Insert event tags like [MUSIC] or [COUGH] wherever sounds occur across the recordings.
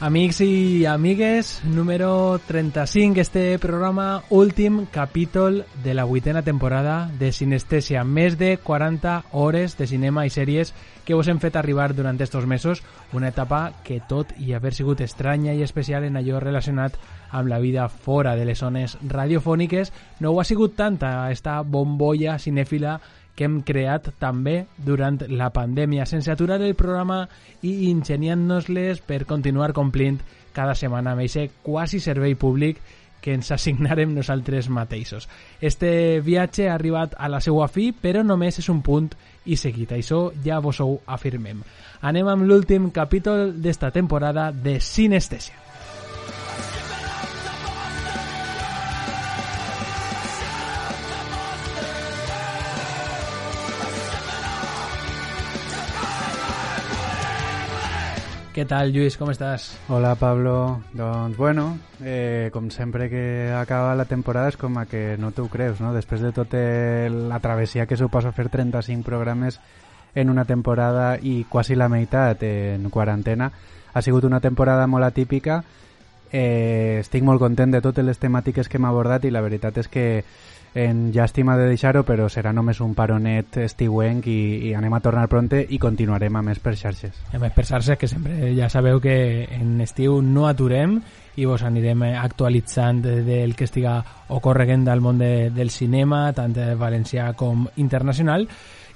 Amics i amigues, número 35, este programa, últim capítol de la vuitena temporada de Sinestèsia. Més de 40 hores de cinema i sèries que us hem fet arribar durant estos mesos, una etapa que tot i haver sigut estranya i especial en allò relacionat amb la vida fora de les zones radiofòniques, no ho ha sigut tanta esta bombolla cinèfila que hem creat també durant la pandèmia, sense aturar el programa i ingeniant-nos-les per continuar complint cada setmana amb aquest quasi servei públic que ens assignarem nosaltres mateixos. Este viatge ha arribat a la seva fi, però només és un punt i seguit. Això ja vos ho afirmem. Anem amb l'últim capítol d'esta temporada de Sinestèsia. Què tal, Lluís? Com estàs? Hola, Pablo. Doncs, bueno, eh, com sempre que acaba la temporada és com a que no t'ho creus, no? Després de tota la travessia que suposa fer 35 programes en una temporada i quasi la meitat en quarantena, ha sigut una temporada molt atípica. Eh, estic molt content de totes les temàtiques que hem abordat i la veritat és que en llàstima de deixar-ho, però serà només un paronet estiuenc i, i anem a tornar pronte i continuarem a més per xarxes. A més per xarxes, que sempre ja sabeu que en estiu no aturem i vos anirem actualitzant del que estiga ocorreguent al món de, del cinema, tant valencià com internacional,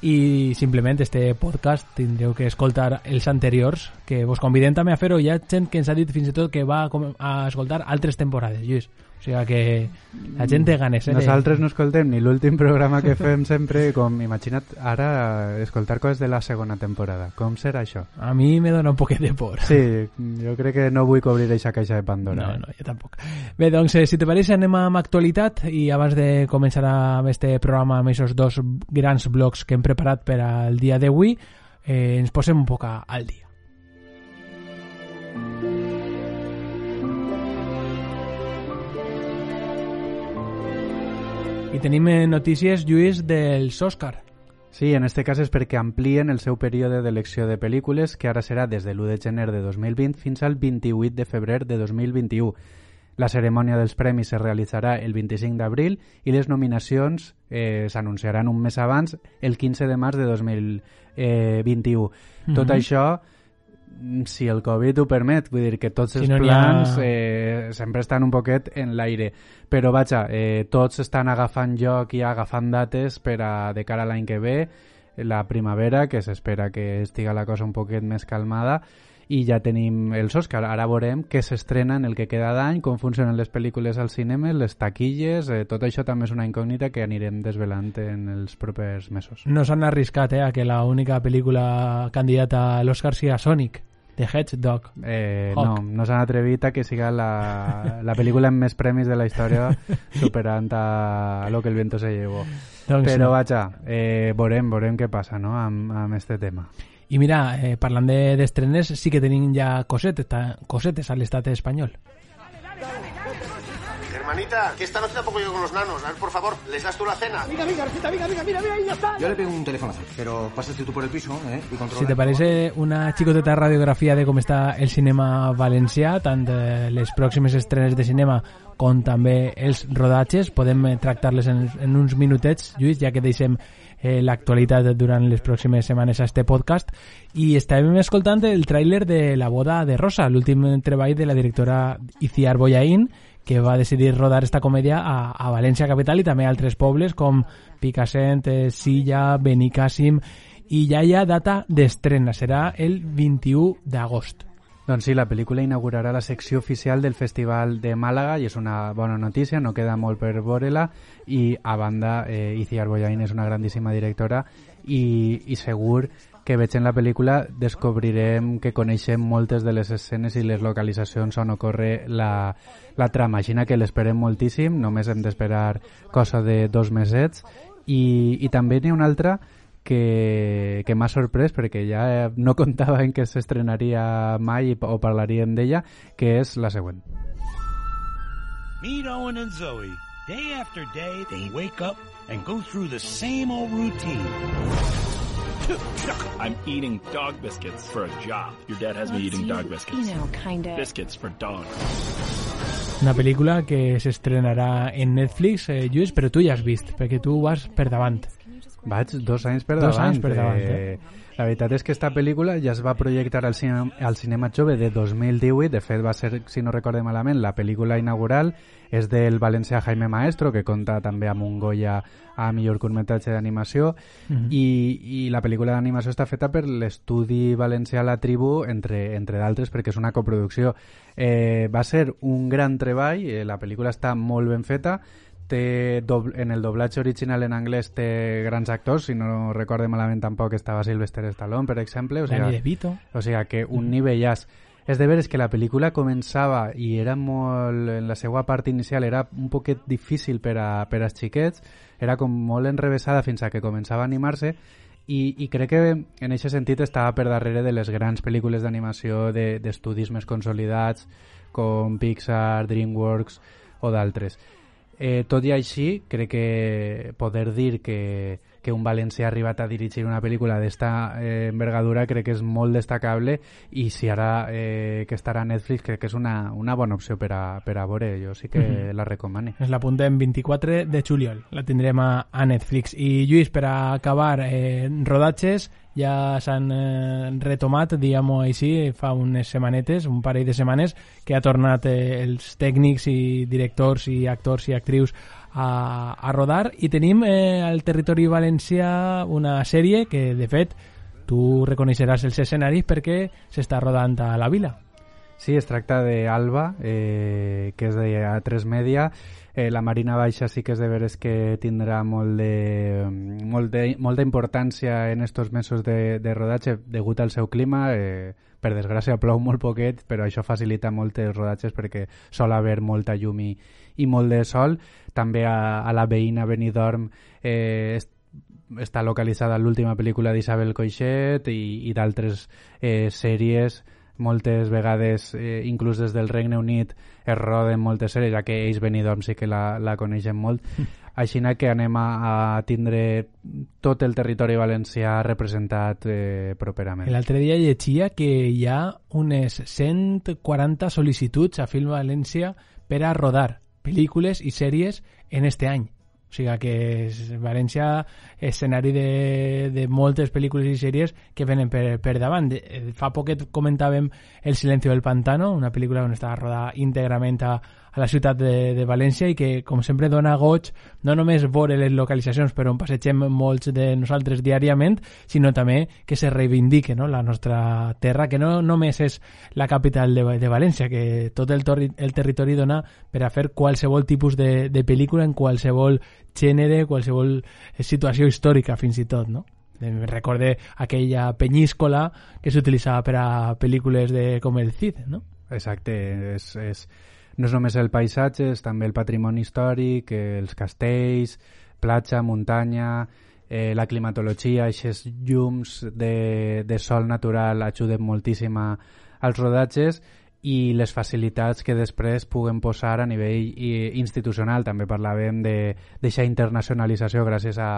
i simplement este podcast tindreu que escoltar els anteriors que vos convidem també a fer-ho. Hi ha gent que ens ha dit fins i tot que va a escoltar altres temporades Lluís sigui que la gent té ganes. Eh? Nosaltres no escoltem ni l'últim programa que fem sempre, com imagina't ara escoltar coses de la segona temporada. Com serà això? A mi me dona un poquet de por. Sí, jo crec que no vull cobrir aquesta caixa de Pandora. No, eh? no, jo tampoc. Bé, doncs, eh, si te pareix, anem amb actualitat i abans de començar amb este programa amb aquests dos grans blocs que hem preparat per al dia d'avui, eh, ens posem un poc al dia. I tenim eh, notícies, Lluís, dels Òscar. Sí, en este cas és perquè amplien el seu període d'elecció de pel·lícules, que ara serà des de l'1 de gener de 2020 fins al 28 de febrer de 2021. La cerimònia dels premis es realitzarà el 25 d'abril i les nominacions eh, s'anunciaran un mes abans, el 15 de març de 2021. Eh, mm -hmm. Tot això si el Covid ho permet, vull dir que tots els no plans ha... eh, sempre estan un poquet en l'aire, però vaja, eh, tots estan agafant lloc i agafant dates per a de cara a l'any que ve, la primavera, que s'espera que estiga la cosa un poquet més calmada, i ja tenim els Òscar. Ara veurem què s'estrena en el que queda d'any, com funcionen les pel·lícules al cinema, les taquilles, eh, tot això també és una incògnita que anirem desvelant en els propers mesos. No s'han arriscat eh, a que la única pel·lícula candidata a l'Oscar sigui Sonic. The Hedgehog. Eh, no, no s'han atrevit a que siga la, la pel·lícula amb més premis de la història [LAUGHS] superant a, a lo que el viento se llevó. Doncs Però no. vaja, eh, veurem, veurem què passa no? amb, amb este tema. I mira, eh, parlant d'estrenes, de, sí que tenim ja cosetes, cosetes a l'estat espanyol. Hermanita, que esta noche tampoco llego con los nanos. A ver, por favor, ¿les das tú la cena? Venga, venga, Rosita, venga, venga, mira, mira, ya está. Yo le pego un telefonazo, pero pásate tú por el piso, ¿eh? Y controla. Si te parece una xicoteta radiografia de com està el cinema valencià, tant eh, les pròximes estrenes de cinema com també els rodatges, podem eh, tractar-les en, en uns minutets, Lluís, ja que deixem eh, l'actualitat durant les pròximes setmanes a este podcast i estàvem escoltant el tràiler de La boda de Rosa, l'últim treball de la directora Iciar Boyaín que va decidir rodar esta comèdia a, a capital i també a altres pobles com Picassent, eh, Silla, Benicàssim i ja hi ha data d'estrena, serà el 21 d'agost. Doncs sí, la pel·lícula inaugurarà la secció oficial del Festival de Màlaga i és una bona notícia, no queda molt per veure-la. I a banda eh, Iciar Boyain és una grandíssima directora i, i segur que veig en la pel·lícula descobrirem que coneixem moltes de les escenes i les localitzacions on ocorre la, la trama. Així que l'esperem moltíssim, només hem d'esperar cosa de dos mesets. I, i també n'hi ha una altra que, que m'ha sorprès perquè ja no [LAUGHS] comptava en que s'estrenaria mai o parlaríem d'ella, que és la següent. Meet Owen and Zoe. Day after day, they wake up and go through the same old routine. [LAUGHS] I'm eating dog biscuits for a job. Your dad has me eating dog biscuits. You know, kind of. Biscuits for dogs. Una pel·lícula que s'estrenarà en Netflix, eh, Lluís, però tu ja has vist, perquè tu vas per davant. Vaig dos anys per Dos davant. anys per davant, eh? La veritat és que esta pel·lícula ja es va projectar al cinema, al cinema jove de 2018, de fet va ser, si no recorde malament, la pel·lícula inaugural, és del valencià Jaime Maestro, que compta també amb un Goya a millor curtmetratge d'animació, Mhm. i, i la pel·lícula d'animació està feta per l'estudi valencià La Tribu, entre, entre d'altres, perquè és una coproducció. Eh, va ser un gran treball, eh, la pel·lícula està molt ben feta, té doble, en el doblatge original en anglès té grans actors, si no recorde malament tampoc estava Sylvester Stallone, per exemple, o Danny sigui, DeVito. o sigui que un nivellàs. És de veres que la pel·lícula començava i era molt, en la seva part inicial era un poquet difícil per a, per als xiquets, era com molt enrevesada fins a que començava a animar-se i, i crec que en aquest sentit estava per darrere de les grans pel·lícules d'animació de- d'estudis més consolidats com Pixar, DreamWorks o d'altres. Eh, tot i així, crec que poder dir que, que un valencià ha arribat a dirigir una pel·lícula d'esta eh, envergadura crec que és molt destacable i si ara eh, que estarà a Netflix crec que és una, una bona opció per a, per a veure, jo sí que Mhm. la recomane. Ens l'apuntem 24 de juliol. La tindrem a, a Netflix. I Lluís, per a acabar, eh, rodatges ja s'han eh, retomat, diguem-ho així, fa unes setmanetes, un parell de setmanes, que ha tornat eh, els tècnics i directors i actors i actrius a, a rodar i tenim eh, al territori valencià una sèrie que, de fet, tu reconeixeràs els escenaris perquè s'està rodant a la vila. Sí, es tracta d'Alba, eh, que és de A3 Media. Eh, la Marina Baixa sí que és de veres que tindrà molt de, molt de, molta importància en estos mesos de, de rodatge degut al seu clima. Eh, per desgràcia plou molt poquet, però això facilita molt els rodatges perquè sol haver molta llum i, i molt de sol. També a, a la veïna Benidorm eh, est- està localitzada l'última pel·lícula d'Isabel Coixet i, i d'altres eh, sèries moltes vegades, eh, inclús des del Regne Unit, es roden moltes sèries, ja que ells Benidorm sí que la, la coneixen molt. [LAUGHS] Així que anem a, a tindre tot el territori valencià representat eh, properament. L'altre dia llegia que hi ha unes 140 sol·licituds a Film València per a rodar pel·lícules i sèries en este any. O sigui que és València escenari de, de moltes pel·lícules i sèries que venen per, per davant. Eh, Fa poquet comentàvem El silencio del pantano, una pel·lícula on estava rodada íntegrament a, a la ciutat de, de València i que, com sempre, dona goig no només veure les localitzacions per on passegem molts de nosaltres diàriament, sinó també que se reivindique no? la nostra terra, que no només és la capital de, de València, que tot el, torri, el territori dona per a fer qualsevol tipus de, de pel·lícula en qualsevol gènere, qualsevol situació històrica, fins i tot, no? Em Recorde aquella penyíscola que s'utilitzava per a pel·lícules de, com el Cid, no? Exacte, és, és, no és només el paisatge, és també el patrimoni històric, eh, els castells, platja, muntanya, eh, la climatologia, aquests llums de, de sol natural ajuden moltíssim als rodatges i les facilitats que després puguen posar a nivell institucional. També parlàvem d'aquesta internacionalització gràcies a,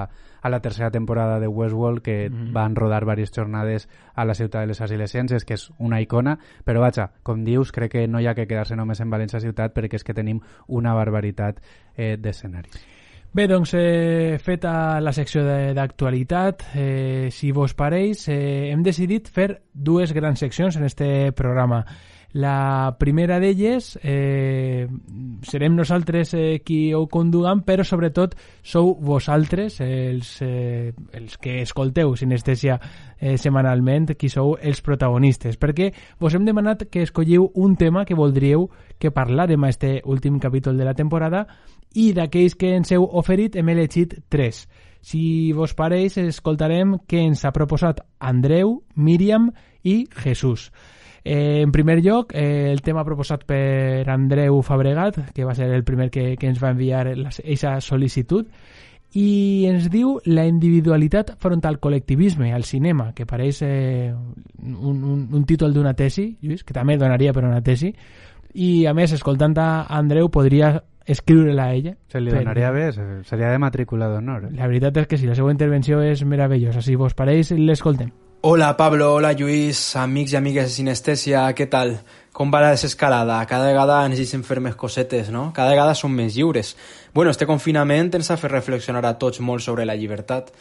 a la tercera temporada de Westworld que mm -hmm. van rodar diverses jornades a la ciutat de les Arts i les Ciències, que és una icona, però vaja, com dius, crec que no hi ha que quedar-se només en València ciutat perquè és que tenim una barbaritat eh, d'escenaris. Bé, doncs, eh, feta la secció de- d'actualitat, eh, si vos pareix, eh, hem decidit fer dues grans seccions en este programa. La primera d'elles eh, serem nosaltres eh, qui ho conduguem, però sobretot sou vosaltres, els, eh, els que escolteu Sinestèsia eh, setmanalment, qui sou els protagonistes, perquè vos hem demanat que escolliu un tema que voldríeu que parlàrem a este últim capítol de la temporada i d'aquells que ens heu oferit hem elegit tres. Si vos pareix, escoltarem què ens ha proposat Andreu, Míriam i Jesús. Eh, en primer lloc, eh, el tema proposat per Andreu Fabregat, que va ser el primer que, que ens va enviar aquesta sol·licitud, i ens diu la individualitat front al col·lectivisme al cinema, que pareix eh, un, un, un títol d'una tesi, Lluís, que també donaria per una tesi, i a més, escoltant a Andreu, podria escriure-la a ella. Se li donaria bé, se- seria de matrícula d'honor. Eh? La veritat és que sí, la seva intervenció és meravellosa. Si vos pareix, l'escoltem. Hola Pablo, hola Lluís, amics i amigues de Sinestèsia, què tal? Com va la desescalada? Cada vegada ens fer més cosetes, no? Cada vegada som més lliures. Bueno, este confinament ens ha fet reflexionar a tots molt sobre la llibertat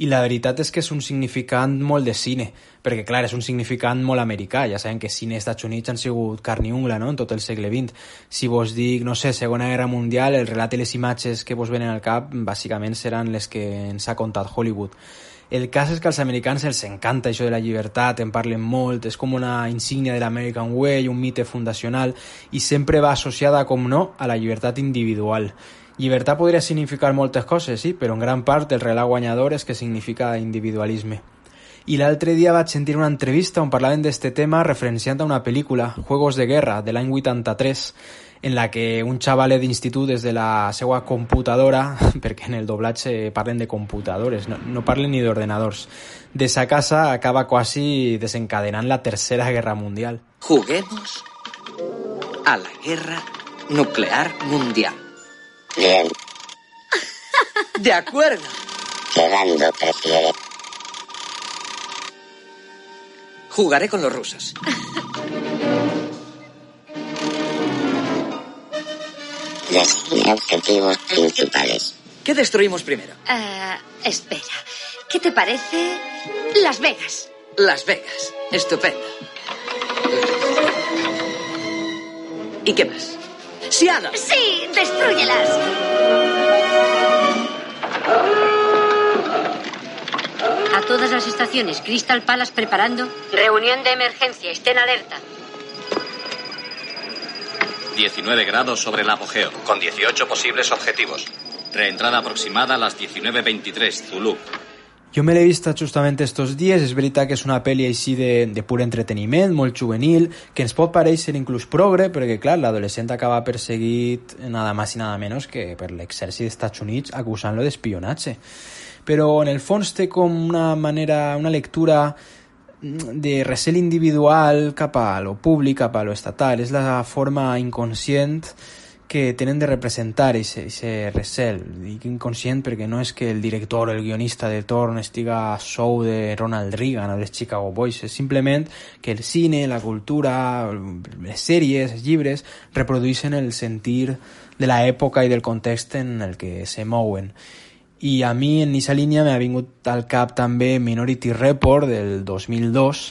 i la veritat és que és un significant molt de cine, perquè clar, és un significant molt americà, ja sabem que cine i Estats Units han sigut carn i ungla, no?, en tot el segle XX. Si vos dic, no sé, Segona Guerra Mundial, el relat i les imatges que vos venen al cap, bàsicament seran les que ens ha contat Hollywood. El cas és que als americans els encanta això de la llibertat, en parlen molt, és com una insígnia de l'American Way, un mite fundacional, i sempre va associada, com no, a la llibertat individual. Llibertat podria significar moltes coses, sí, però en gran part el relat guanyador és que significa individualisme. I l'altre dia vaig sentir una entrevista on parlaven d'este tema referenciant a una pel·lícula, Juegos de Guerra, de l'any 83, en la que un xaval d'institut des de la seva computadora, [LAUGHS] perquè en el doblatge parlen de computadores, no, no parlen ni d'ordenadors, de sa casa acaba quasi desencadenant la Tercera Guerra Mundial. Juguemos a la guerra nuclear mundial. Bien, [LAUGHS] De acuerdo. quedando prefiere. Jugaré con los rusos. [LAUGHS] Designa objetivos principales. ¿Qué destruimos primero? Ah, espera. ¿Qué te parece Las Vegas? Las Vegas. Estupendo. ¿Y qué más? Seattle. Sí, destruyelas. A todas las estaciones, Crystal Palace preparando. Reunión de emergencia, estén alerta. 19 grados sobre el apogeo, con 18 posibles objetivos. Reentrada aproximada a las 19.23, Zulu. Jo me l'he vista justament estos dies, és veritat que és una pel·li així de, de pur entreteniment, molt juvenil, que ens pot pareixer inclús progre, perquè clar, l'adolescent acaba perseguit nada más i nada menos que per l'exèrcit dels Estats Units acusant-lo d'espionatge. Però en el fons té com una manera, una lectura de recel individual cap a lo públic, cap a lo estatal. És la forma inconscient que tenen de representar ese recel. Dic inconscient perquè no és que el director el guionista de torn estiga a sou de Ronald Reagan o dels Chicago Boys, és simplement que el cine, la cultura, les sèries, els llibres, reprodueixen el sentir de la època i del context en el que se mouen. I a mi en aquesta línia m'ha vingut al cap també Minority Report del 2002.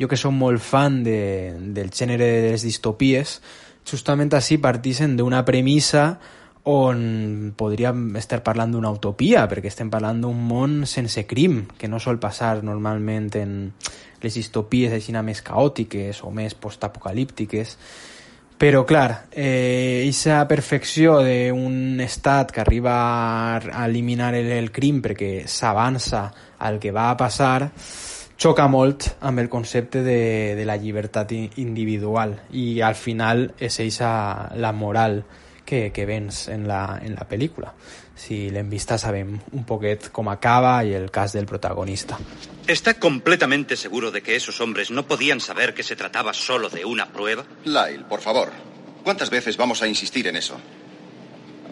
Jo que som molt fan de, del gènere de les distopies, justament així partixen d'una premissa on podríem estar parlant d'una utopia, perquè estem parlant d'un món sense crim, que no sol passar normalment en les distopies així més caòtiques o més postapocalíptiques. Però, clar, eh, aquesta perfecció d'un estat que arriba a eliminar el, el crim perquè s'avança al que va a passar, xoca molt amb el concepte de, de la llibertat individual i al final és eixa la moral que, que vens en la, en la pel·lícula. Si l'hem vista sabem un poquet com acaba i el cas del protagonista. ¿Está completamente seguro de que esos hombres no podían saber que se trataba solo de una prueba? Lyle, por favor. ¿Cuántas veces vamos a insistir en eso?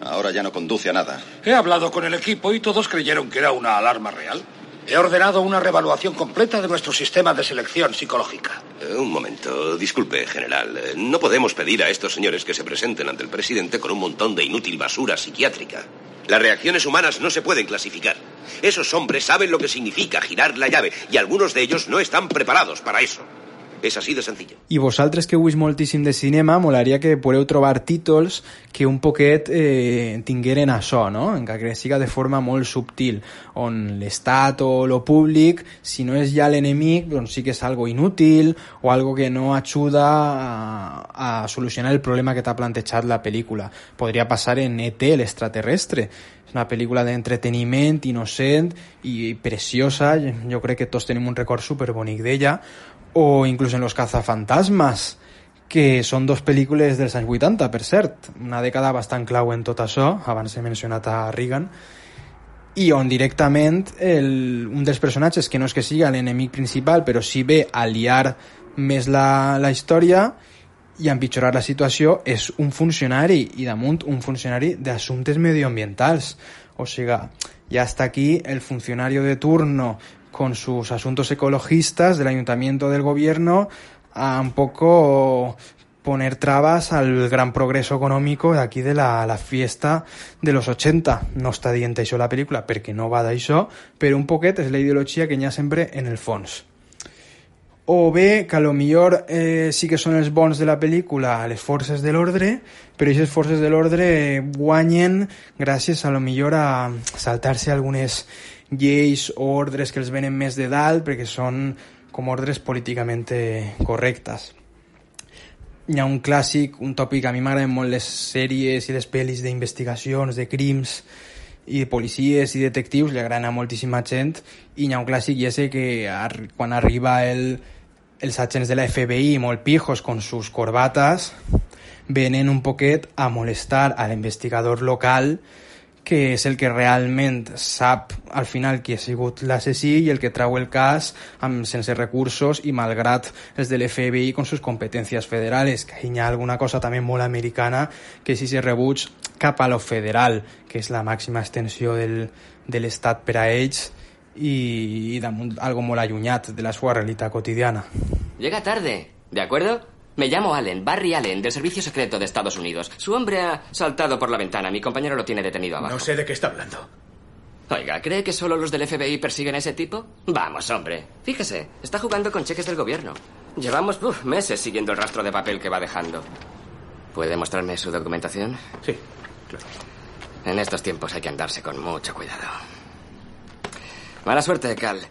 Ahora ya no conduce a nada. He hablado con el equipo y todos creyeron que era una alarma real. He ordenado una revaluación completa de nuestro sistema de selección psicológica. Eh, Un momento, disculpe, general. Eh, No podemos pedir a estos señores que se presenten ante el presidente con un montón de inútil basura psiquiátrica. Las reacciones humanas no se pueden clasificar. Esos hombres saben lo que significa girar la llave y algunos de ellos no están preparados para eso. És així de senzill. I vosaltres que heu vist moltíssim de cinema, molaria que podeu trobar títols que un poquet eh, tingueren això, no? encara que siga de forma molt subtil, on l'estat o lo públic, si no és ja l'enemic, doncs sí que és algo inútil o algo que no ajuda a, a solucionar el problema que t'ha plantejat la pel·lícula. Podria passar en ET, l'extraterrestre, és una pel·lícula d'entreteniment, innocent i preciosa, jo crec que tots tenim un record superbonic d'ella, o inclús en Los cazafantasmas, que són dos pel·lícules dels anys 80, per cert, una dècada bastant clau en tot això, abans he mencionat a Reagan, i on directament el, un dels personatges, que no és que siga l'enemic principal, però sí ve a liar més la, la història i empitjorar la situació és un funcionari i damunt un funcionari d'assumptes medioambientals. O sigui, ya está aquí el funcionario de turno con sus asuntos ecologistas del ayuntamiento del gobierno a un poco poner trabas al gran progreso económico de aquí de la, la fiesta de los 80. No està dient això la pel·lícula perquè no va d'això, però un poquet és la ideologia que hi ha sempre en el fons. O bé que a lo millor eh, sí que són els bons de la pel·lícula les forces de l'ordre, però aquestes forces de l'ordre guanyen gràcies a lo millor a saltar-se algunes lleis o ordres que els venen més de dalt perquè són com ordres políticament correctes. Hi ha un clàssic, un tòpic, a mi m'agraden molt les sèries i les pel·lis d'investigacions, de crims i de policies i detectius, li agraden a moltíssima gent, i hi ha un clàssic i és que ar quan arriba el, els agents de la FBI molt pijos con sus corbatas, venen un poquet a molestar a l'investigador local que és el que realment sap al final qui ha sigut l'assassí i el que trau el cas amb, sense recursos i malgrat els de l'FBI con sus competències federales, que hi ha alguna cosa també molt americana que si se rebuig cap a lo federal, que és la màxima extensió del, de l'Estat per a ells i, i damunt algo molt allunyat de la seva realitat quotidiana. Llega tarde, ¿de acuerdo? Me llamo Allen, Barry Allen, del Servicio Secreto de Estados Unidos. Su hombre ha saltado por la ventana. Mi compañero lo tiene detenido abajo. No sé de qué está hablando. Oiga, ¿cree que solo los del FBI persiguen a ese tipo? Vamos, hombre. Fíjese, está jugando con cheques del gobierno. Llevamos uf, meses siguiendo el rastro de papel que va dejando. ¿Puede mostrarme su documentación? Sí, claro. En estos tiempos hay que andarse con mucho cuidado. Mala suerte, Cal.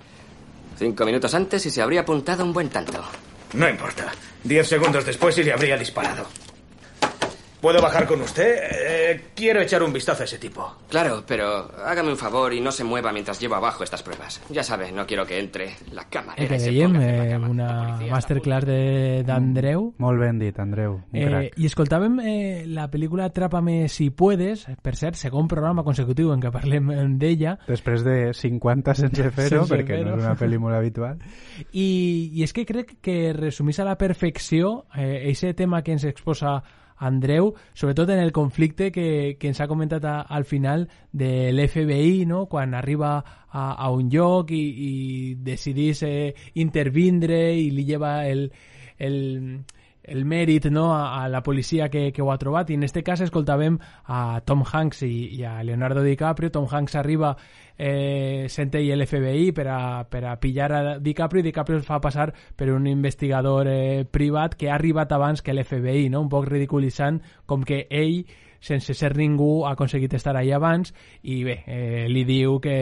Cinco minutos antes y se habría apuntado un buen tanto. No importa. Diez segundos después y le habría disparado. ¿Puedo bajar con usted? Eh, quiero echar un vistazo a ese tipo. Claro, pero hágame un favor y no se mueva mientras llevo abajo estas pruebas. Ya sabe, no quiero que entre la cámara. Eh, que veiem eh, una masterclass de- d'Andreu. Molt ben dit, Andreu. Un Eh, crac. I escoltàvem eh, la pel·lícula Atrápame si puedes, per cert, segon programa consecutiu en què parlem eh, d'ella, Després de 50 sense fer-ho, no és una pel·li molt habitual. I, i és que crec que resumís a la perfecció eh, eixe tema que ens exposa Andreu, sobretot en el conflicte que, que ens ha comentat a, al final de l'FBI, no? quan arriba a, un lloc i, i decidís eh, intervindre lleva el, el mèrit no, a, a la policia que, que ho ha trobat. I en este cas escoltàvem a Tom Hanks i, i a Leonardo DiCaprio. Tom Hanks arriba eh, sent ell l'FBI per a, per a pillar a DiCaprio i DiCaprio es fa passar per un investigador eh, privat que ha arribat abans que l'FBI no? un poc ridiculitzant com que ell sense ser ningú ha aconseguit estar allà abans. I bé, eh, li diu que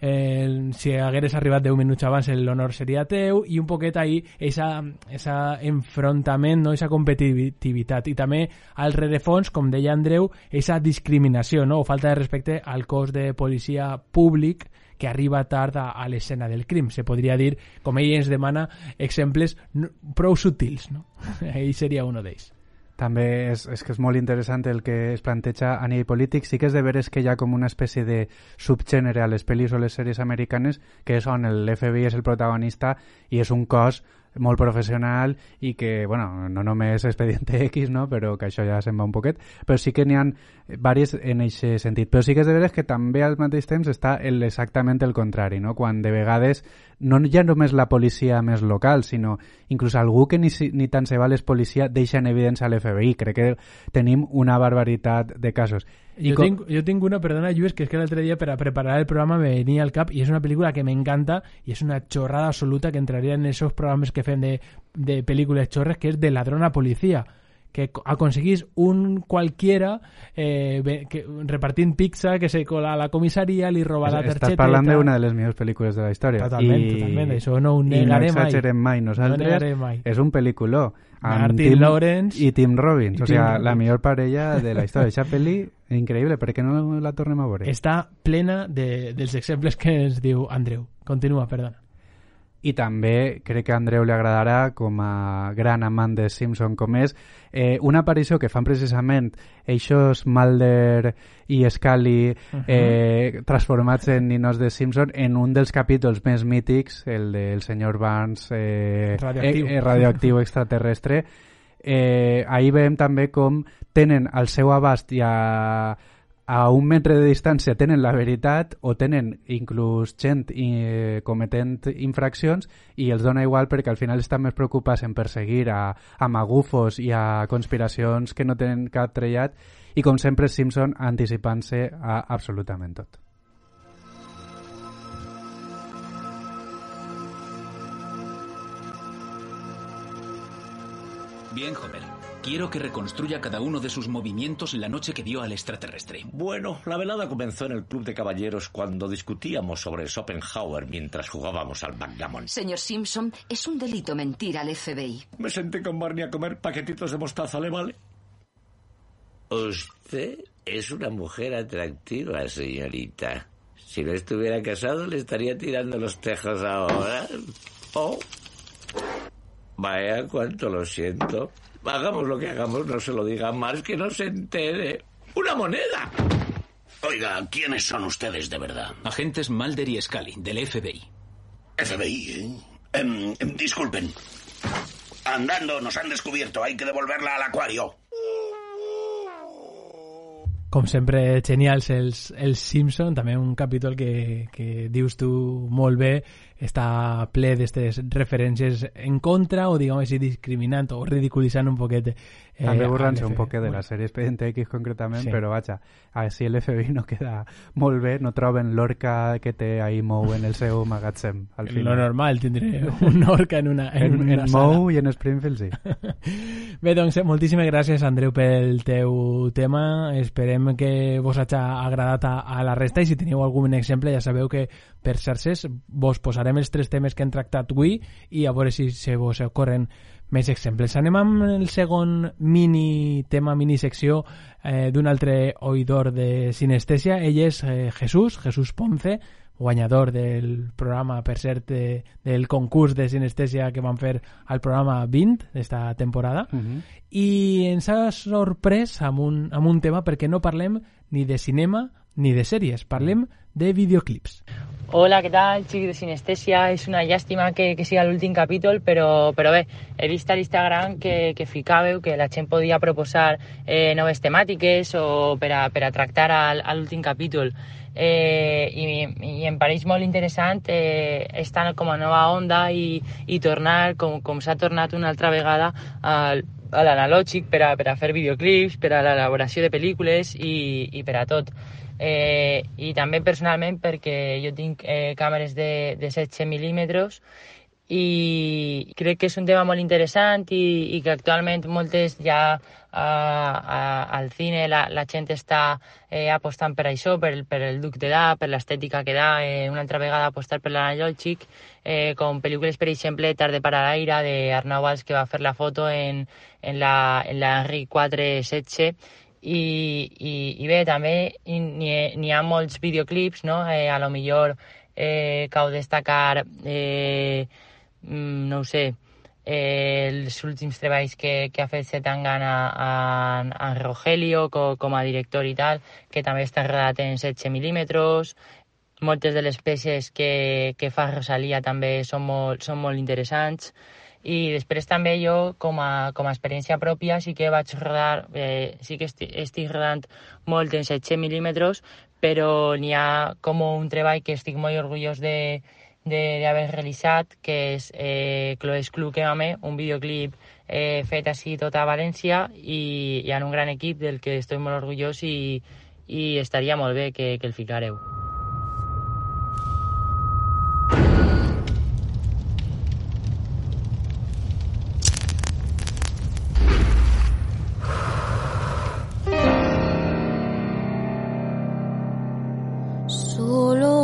eh, si hagueres arribat 10 minuts abans l'honor seria teu i un poquet ahí esa, esa enfrontament, no? esa competitivitat i també al rerefons, com deia Andreu, esa discriminació no? o falta de respecte al cos de policia públic que arriba tard a, a l'escena del crim. Se podria dir, com ell ens demana, exemples prou sutils. No? [LAUGHS] ell seria un d'ells. També és, és que és molt interessant el que es planteja a nivell polític. Sí que és de veres que hi ha com una espècie de subgènere a les pel·lis o les sèries americanes que és on l'FBI és el protagonista i és un cos molt professional i que, bueno, no només Expediente [LAUGHS] X, no? però que això ja se'n va un poquet, però sí que n'hi ha varis en aquest sentit. Però sí que és de veres que també al mateix temps està el, exactament el contrari, no? quan de vegades no ja només la policia més local, sinó inclús algú que ni, si- ni tan se val és policia deixa en evidència a l'FBI. Crec que tenim una barbaritat de casos. Jo, com- tinc, jo tinc una, perdona, Lluís, que és que l'altre dia per a preparar el programa me venia al cap i és una pel·lícula que m'encanta i és una xorrada absoluta que entraria en esos programes que fem de, de pel·lícules xorres, que és de ladrona policia que co- aconseguís un qualquiera eh, que, repartint pizza que se cola a la comissaria, li roba la Estàs targeta parlant d'una de les millors pel·lícules de la història. Totalment, totalment, això no ho i negaré no mai. exagerem mai. No Nosaltres negaré mai. és un pel·lículó. amb Martin Tim Lawrence i Tim Robbins. i o sigui, Tim la millor parella de la història. Aquesta [LAUGHS] pel·li, increïble. Per què no la tornem a veure? Està plena de, dels exemples que ens diu Andreu. Continua, perdona. I també crec que a Andreu li agradarà, com a gran amant de Simpson com és, eh, una aparició que fan precisament eixos Mulder i Scully eh, transformats en ninos de Simpson en un dels capítols més mítics, el del senyor Barnes eh, Radioactiu. eh, eh, radioactiu extraterrestre, Eh, ahir veiem també com tenen al seu abast i a, a un metre de distància tenen la veritat o tenen inclús gent eh, cometent infraccions i els dona igual perquè al final estan més preocupats en perseguir a, a magufos i a conspiracions que no tenen cap trellat i com sempre Simpson anticipant-se a absolutament. Bien, Homer. Quiero que reconstruya cada uno de sus movimientos la noche que vio al extraterrestre. Bueno, la velada comenzó en el club de caballeros cuando discutíamos sobre Schopenhauer mientras jugábamos al backgammon. Señor Simpson, es un delito mentir al FBI. Me senté con Barney a comer paquetitos de mostaza, ¿le vale? Usted es una mujer atractiva, señorita. Si no estuviera casado, le estaría tirando los tejos ahora. Oh. Vaya, cuánto lo siento. Hagamos lo que hagamos, no se lo diga más que no se entere. ¡Una moneda! Oiga, ¿quiénes son ustedes de verdad? Agentes Mulder y Scully, del FBI. FBI, ¿eh? Em, em, disculpen. Andando, nos han descubierto. Hay que devolverla al acuario. Com sempre, genials els, els Simpson, també un capítol que, que dius tu molt bé, està ple d'aquestes referències en contra o, diguem així, discriminant o ridiculitzant un poquet Eh, També borrant-se un poc de la sèrie Expedient X concretament, sí. però vaja, si l'FBI no queda molt bé, no troben l'orca que té ahí Mou en el seu magatzem. Al final. Lo normal, tindré un orca en una, en, en, una en Mou i en Springfield, sí. [LAUGHS] bé, doncs, moltíssimes gràcies, Andreu, pel teu tema. Esperem que vos hagi agradat a, a la resta i si teniu algun exemple ja sabeu que per xarxes vos posarem els tres temes que hem tractat avui i a veure si se vos ocorren més exemples. Anem amb el segon mini tema, mini secció eh, d'un altre oïdor de sinestèsia. Ell és eh, Jesús, Jesús Ponce, guanyador del programa, per cert, de, del concurs de sinestèsia que van fer al programa 20 d'esta temporada. Uh -huh. I ens ha sorprès amb un, amb un tema perquè no parlem ni de cinema ni de sèries, parlem de videoclips. Hola, què tal, xics de Sinestèsia? És una llàstima que, que siga l'últim capítol, però, però bé, he vist a l'Instagram que, que ficàveu que la gent podia proposar eh, noves temàtiques o per a, per a tractar a, a l'últim capítol. Eh, i, I em pareix molt interessant eh, estar com a nova onda i, i tornar, com, com s'ha tornat una altra vegada, al, a l'analògic per a, per a fer videoclips, per a l'elaboració de pel·lícules i, i per a tot eh, i també personalment perquè jo tinc eh, càmeres de, de 16 mil·límetres i crec que és un tema molt interessant i, i que actualment moltes ja a, a, al cine la, la gent està eh, apostant per això, per, per el duc de da, per l'estètica que da, eh, una altra vegada apostar per l'analògic, eh, com pel·lícules, per exemple, Tarde para l'aire, d'Arnau Valls, que va fer la foto en, en la, en la Henry 416, i, i, i bé, també n'hi ha molts videoclips, no? Eh, a lo millor eh, cal destacar, eh, mm, no ho sé, eh, els últims treballs que, que ha fet Setangana a, a, a Rogelio com, com a director i tal, que també està rodat en 16 mil·límetres, moltes de les peces que, que fa Rosalia també són molt, són molt interessants, i després també jo, com a, com a experiència pròpia, sí que vaig rodar, eh, sí que estic, estic rodant molt en 700 mil·límetres, però n'hi ha com un treball que estic molt orgullós de d'haver realitzat, que és eh, Cloes Club que Mame, un videoclip eh, fet així tot a València i, i en un gran equip del que estic molt orgullós i, i estaria molt bé que, que el ficareu.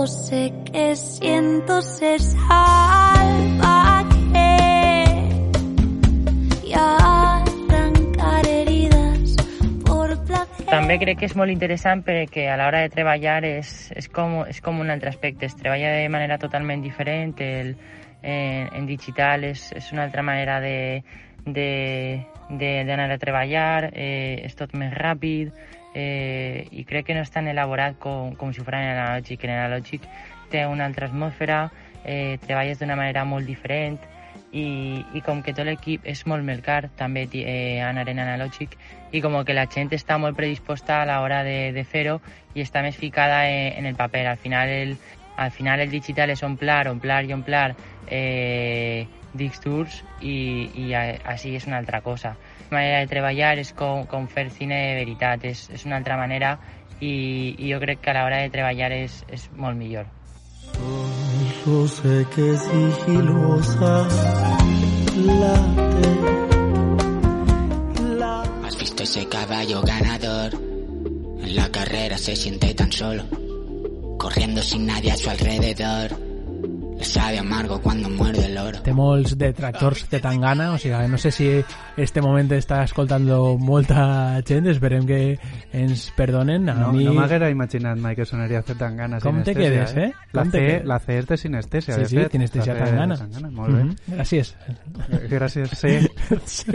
Sé que siento ser salvaje. Y que és molt interessant a l'hora de treballar és, és, com, és com un altre aspecte, es de manera totalment diferent, en, digital és, és una altra manera de, d'anar a treballar, eh, és tot més ràpid, eh, i crec que no és tan elaborat com, com si ho faran en l'analògic. En l'analògic té una altra atmosfera, eh, treballes d'una manera molt diferent i, i com que tot l'equip és molt molt car, també eh, anar en analògic, i com que la gent està molt predisposta a l'hora de, de fer-ho i està més ficada en, en el paper. Al final el, al final el digital és omplar, omplar i omplar eh, tours i, i així és una altra cosa. La manera de treballar és com, com fer cine de veritat, és, és una altra manera i, i jo crec que a l'hora de treballar és, és molt millor. Sé que sigilosa late. ¿Has visto ese caballo ganador? En la carrera se siente tan solo, corriendo sin nadie a su alrededor. Le sabe amargo cuando muerde el oro. Té molts detractors de Tangana, o sigui, no sé si este moment està escoltando molta gent, esperem que ens perdonen. A No, mi... no m'haguera imaginat mai que sonaria Zetangana Com te quedes, eh? La Com te C, quedes? la C és de sinestèsia, Sí, de sí, fet. sinestèsia La C de Tangana. Tangana, Molt bé. Mhm, Gràcies. Eh, Gràcies, sí.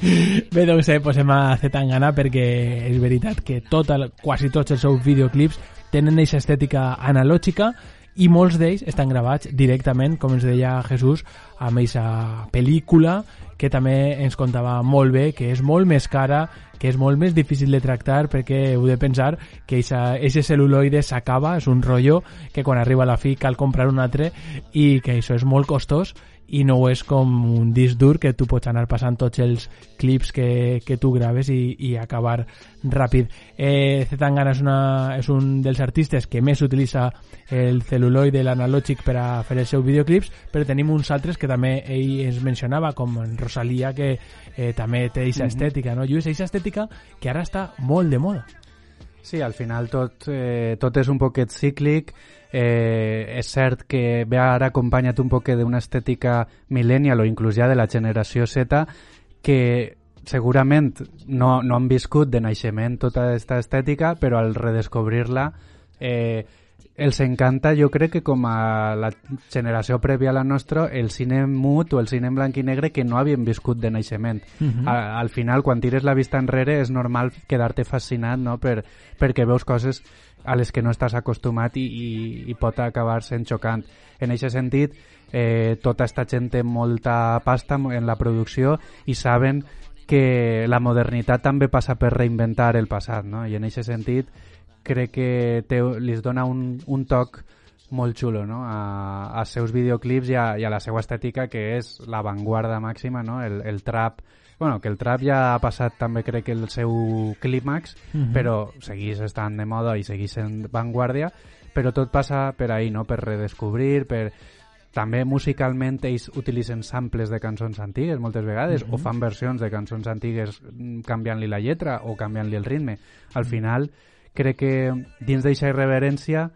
[LAUGHS] Bé, doncs eh, posem a Zetangana perquè és veritat que tot el, quasi tots els seus videoclips tenen aquesta estètica analògica i molts d'ells estan gravats directament, com ens deia Jesús, amb aquesta pel·lícula que també ens contava molt bé, que és molt més cara, que és molt més difícil de tractar perquè heu de pensar que aquest celuloide s'acaba, és un rotllo que quan arriba a la fi cal comprar un altre i que això és molt costós i no és com un disc dur que tu pots anar passant tots els clips que, que tu graves i, i acabar ràpid. Eh, Zetangana és, una, és un dels artistes que més utilitza el celuloide, l'analògic per a fer els seus videoclips, però tenim uns altres que també ell ens mencionava, com en Rosalia, que eh, també té aquesta Mhm. estètica, no? Lluís, aquesta estètica que ara està molt de moda. Sí, al final tot, eh, tot és un poquet cíclic. Eh, és cert que ve ara acompanyat un poquet d'una estètica millennial o inclús ja de la generació Z que segurament no, no han viscut de naixement tota aquesta estètica, però al redescobrir-la eh, els encanta, jo crec que com a la generació prèvia a la nostra, el cine mut o el cine en blanc i negre que no havien viscut de naixement. Mhm. a, al final, quan tires la vista enrere, és normal quedar-te fascinat, no?, per, perquè veus coses a les que no estàs acostumat i, i, i pot acabar sent xocant. En aquest sentit, eh, tota esta gent té molta pasta en la producció i saben que la modernitat també passa per reinventar el passat, no? I en aquest sentit crec que té, li dona un, un toc molt xulo no? a, als seus videoclips i a, i a la seva estètica que és l'avantguarda màxima, no? el, el trap bueno, que el trap ja ha passat també crec que el seu clímax, Mhm. però seguís estant de moda i seguís sent vanguardia, però tot passa per ahí, no? per redescobrir, per també musicalment ells utilitzen samples de cançons antigues moltes vegades Mhm. o fan versions de cançons antigues mm, canviant-li la lletra o canviant-li el ritme. Al final crec que dins d'eixa irreverència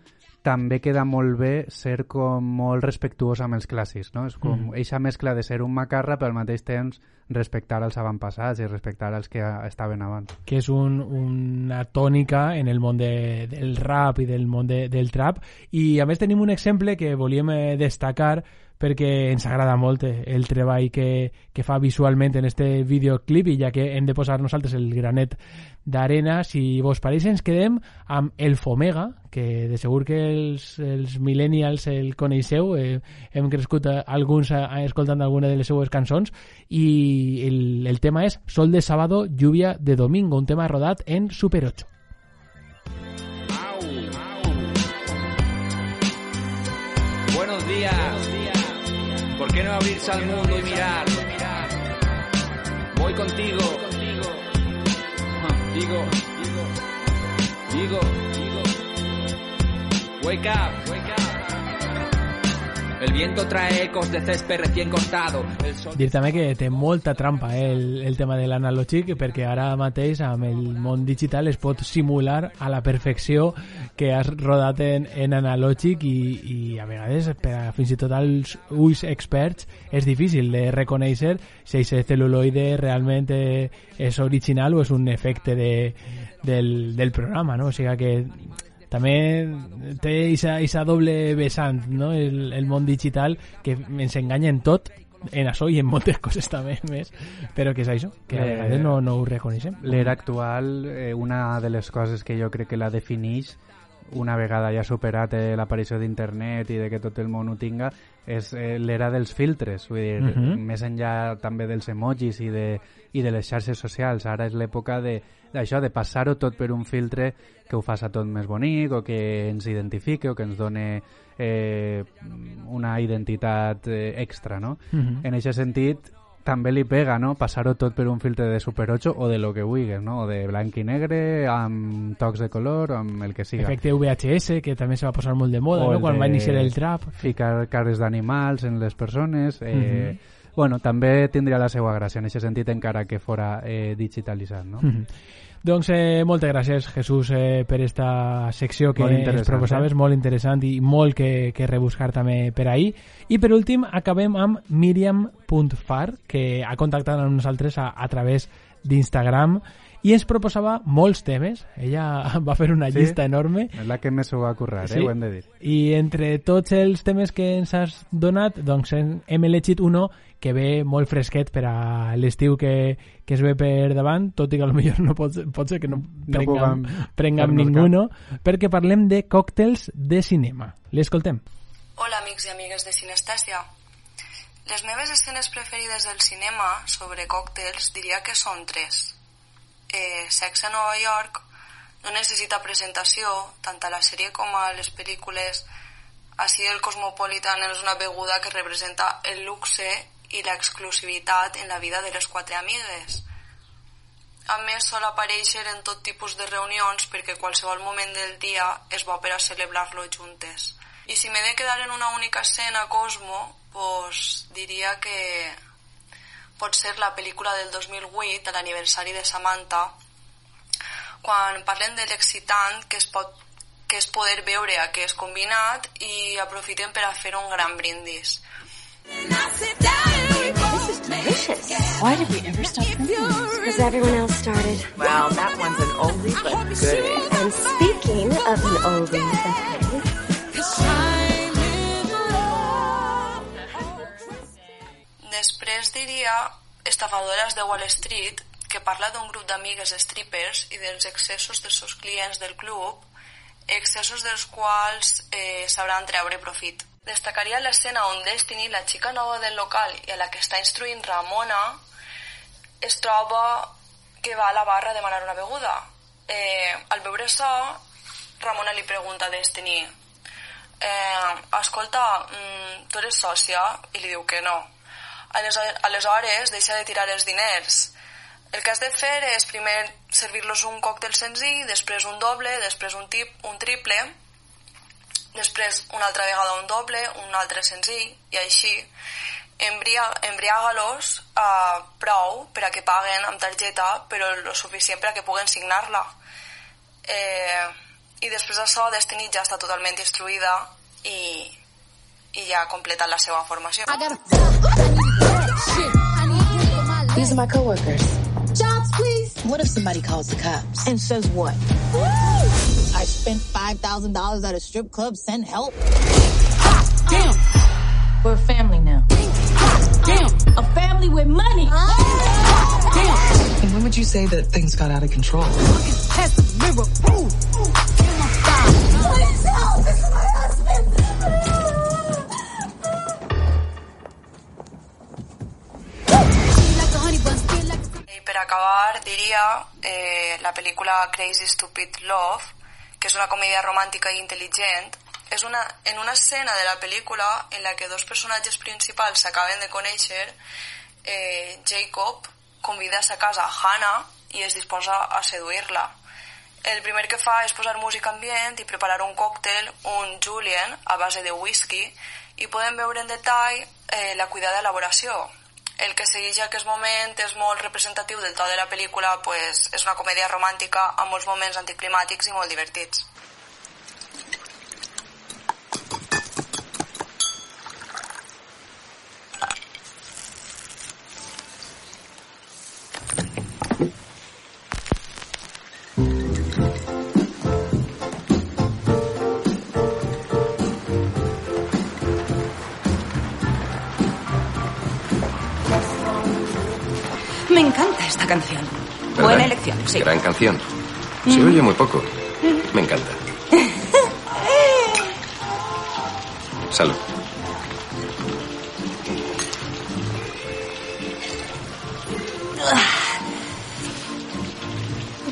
també queda molt bé ser com molt respectuós amb els clàssics, no? És com Mhm. eixa mescla de ser un macarra però al mateix temps respectar els avantpassats i respectar els que estaven abans. que és un, una tònica en el món de, del rap i del món de, del trap i a més tenim un exemple que volíem eh, destacar perquè ens agrada molt eh, el treball que, que fa visualment en este videoclip i ja que hem de posar nosaltres el granet d'arena, si vos pareix ens quedem amb El Fomega que de segur que els, els millennials el coneixeu, eh, hem crescut eh, alguns eh, escoltant alguna de les seues cançons i el, el tema és Sol de sábado, lluvia de domingo, un tema rodat en Super 8. Buenos días. ¿Por qué no abrirse al mundo y mirar? Voy contigo. Digo, digo, digo. Wake up, wake up. El viento trae ecos de césped recién cortado. El sol Dir també que té molta trampa eh, el, el tema de l'analògic perquè ara mateix amb el món digital es pot simular a la perfecció que has rodat en, en analògic i, i a vegades per a, fins i tot als ulls experts és difícil de reconèixer si aquest celuloide realment eh, és original o és un efecte de, del, del programa no? o sigui que també té aquesta doble vessant, no? el, el món digital, que ens enganya en tot, en això i en moltes [LAUGHS] coses també més, però que és això, que a vegades no, no ho reconeixem. L'era actual, eh, una de les coses que jo crec que la defineix una vegada ja superat eh, l'aparició d'internet i de que tot el món ho tinga, és eh, l'era dels filtres, vull dir, Mhm. més enllà també dels emojis i de, i de les xarxes socials. Ara és l'època de d'això, de passar-ho tot per un filtre que ho faça tot més bonic o que ens identifique o que ens done eh, una identitat eh, extra, no? Mhm. En aquest sentit, també li pega, no?, passar-ho tot per un filtre de Super 8 o de lo que vulguis, no?, o de blanc i negre, amb tocs de color, amb el que siga. Efecte VHS, que també se va posar molt de moda, O no? quan va de iniciar el trap. Ficar cares d'animals en les persones. Eh, Mhm. Bueno, també tindria la seva gràcia en aquest sentit, encara que fora eh, digitalitzat, no? Mhm. Doncs eh, moltes gràcies, Jesús, eh, per esta secció que ens proposaves, eh? molt interessant i molt que, que rebuscar també per ahir. I per últim, acabem amb Miriam.far, que ha contactat amb nosaltres a, a través d'Instagram i ens proposava molts temes. Ella [LAUGHS] va fer una Sí? llista enorme. És la que més s'ho va currar, Sí. eh? Ho hem de dir. I entre tots els temes que ens has donat, doncs hem elegit uno que ve molt fresquet per a l'estiu que, que es ve per davant, tot i que potser no pot, ser- pot ser que no prengam, puguem prengam fer-nos ninguno, perquè parlem de còctels de cinema. L'escoltem. Hola amics i amigues de Sinestèsia. Les meves escenes preferides del cinema sobre còctels diria que són tres. Eh, Sex a Nova York no necessita presentació, tant a la sèrie com a les pel·lícules. Així el Cosmopolitan és una beguda que representa el luxe i l'exclusivitat en la vida de les quatre amigues. A més, sol aparèixer en tot tipus de reunions perquè qualsevol moment del dia és bo per a celebrar-lo juntes. I si m'he de quedar en una única escena Cosmo, pues, diria que pot ser la pel·lícula del 2008, a l'aniversari de Samantha, quan parlen de l'excitant que es pot que és poder veure aquest combinat i aprofiten per a fer un gran brindis. Delicious. Why did we ever stop drinking this? Because everyone else started. Well, that one's an oldie but good. And speaking of an oldie but Després diria Estafadores de Wall Street, que parla d'un grup d'amigues strippers i dels excessos dels seus clients del club, excessos dels quals eh, sabran treure profit. Destacaria l'escena on Destiny, la xica nova del local i a la que està instruint Ramona, es troba que va a la barra a demanar una beguda. Eh, al veure això, Ramona li pregunta a Destiny eh, escolta, mm, tu eres sòcia? I li diu que no. Aleshores, deixa de tirar els diners. El que has de fer és primer servir-los un còctel senzill, després un doble, després un, tip, un triple, després una altra vegada un doble, un altre senzill, i així embria, embriaga-los uh, prou per a que paguen amb targeta, però lo suficient per a que puguen signar-la. Eh, I després d'això, Destiny ja està totalment instruïda i, i ja ha completat la seva formació. These are my coworkers. Jobs, please. What if somebody calls the cops? And says what? I spent $5,000 at a strip club. Send help. Damn. We're a family now. Damn. A family with money. Damn. And when would you say that things got out of control? Test the mirror. Ooh. Please help. This is my husband. I acabar diria eh, la pel·lícula Crazy Stupid Love, que és una comèdia romàntica i intel·ligent. És una, en una escena de la pel·lícula en la que dos personatges principals s'acaben de conèixer, eh, Jacob convida a sa casa a Hannah i es disposa a seduir-la. El primer que fa és posar música ambient i preparar un còctel, un Julien, a base de whisky, i podem veure en detall eh, la cuidada elaboració. El que segueix aquest moment és molt representatiu del to de la pel·lícula, pues, és una comèdia romàntica amb molts moments anticlimàtics i molt divertits. Sí. Gran canción. Se oye muy poco. Me encanta. [LAUGHS] Salud.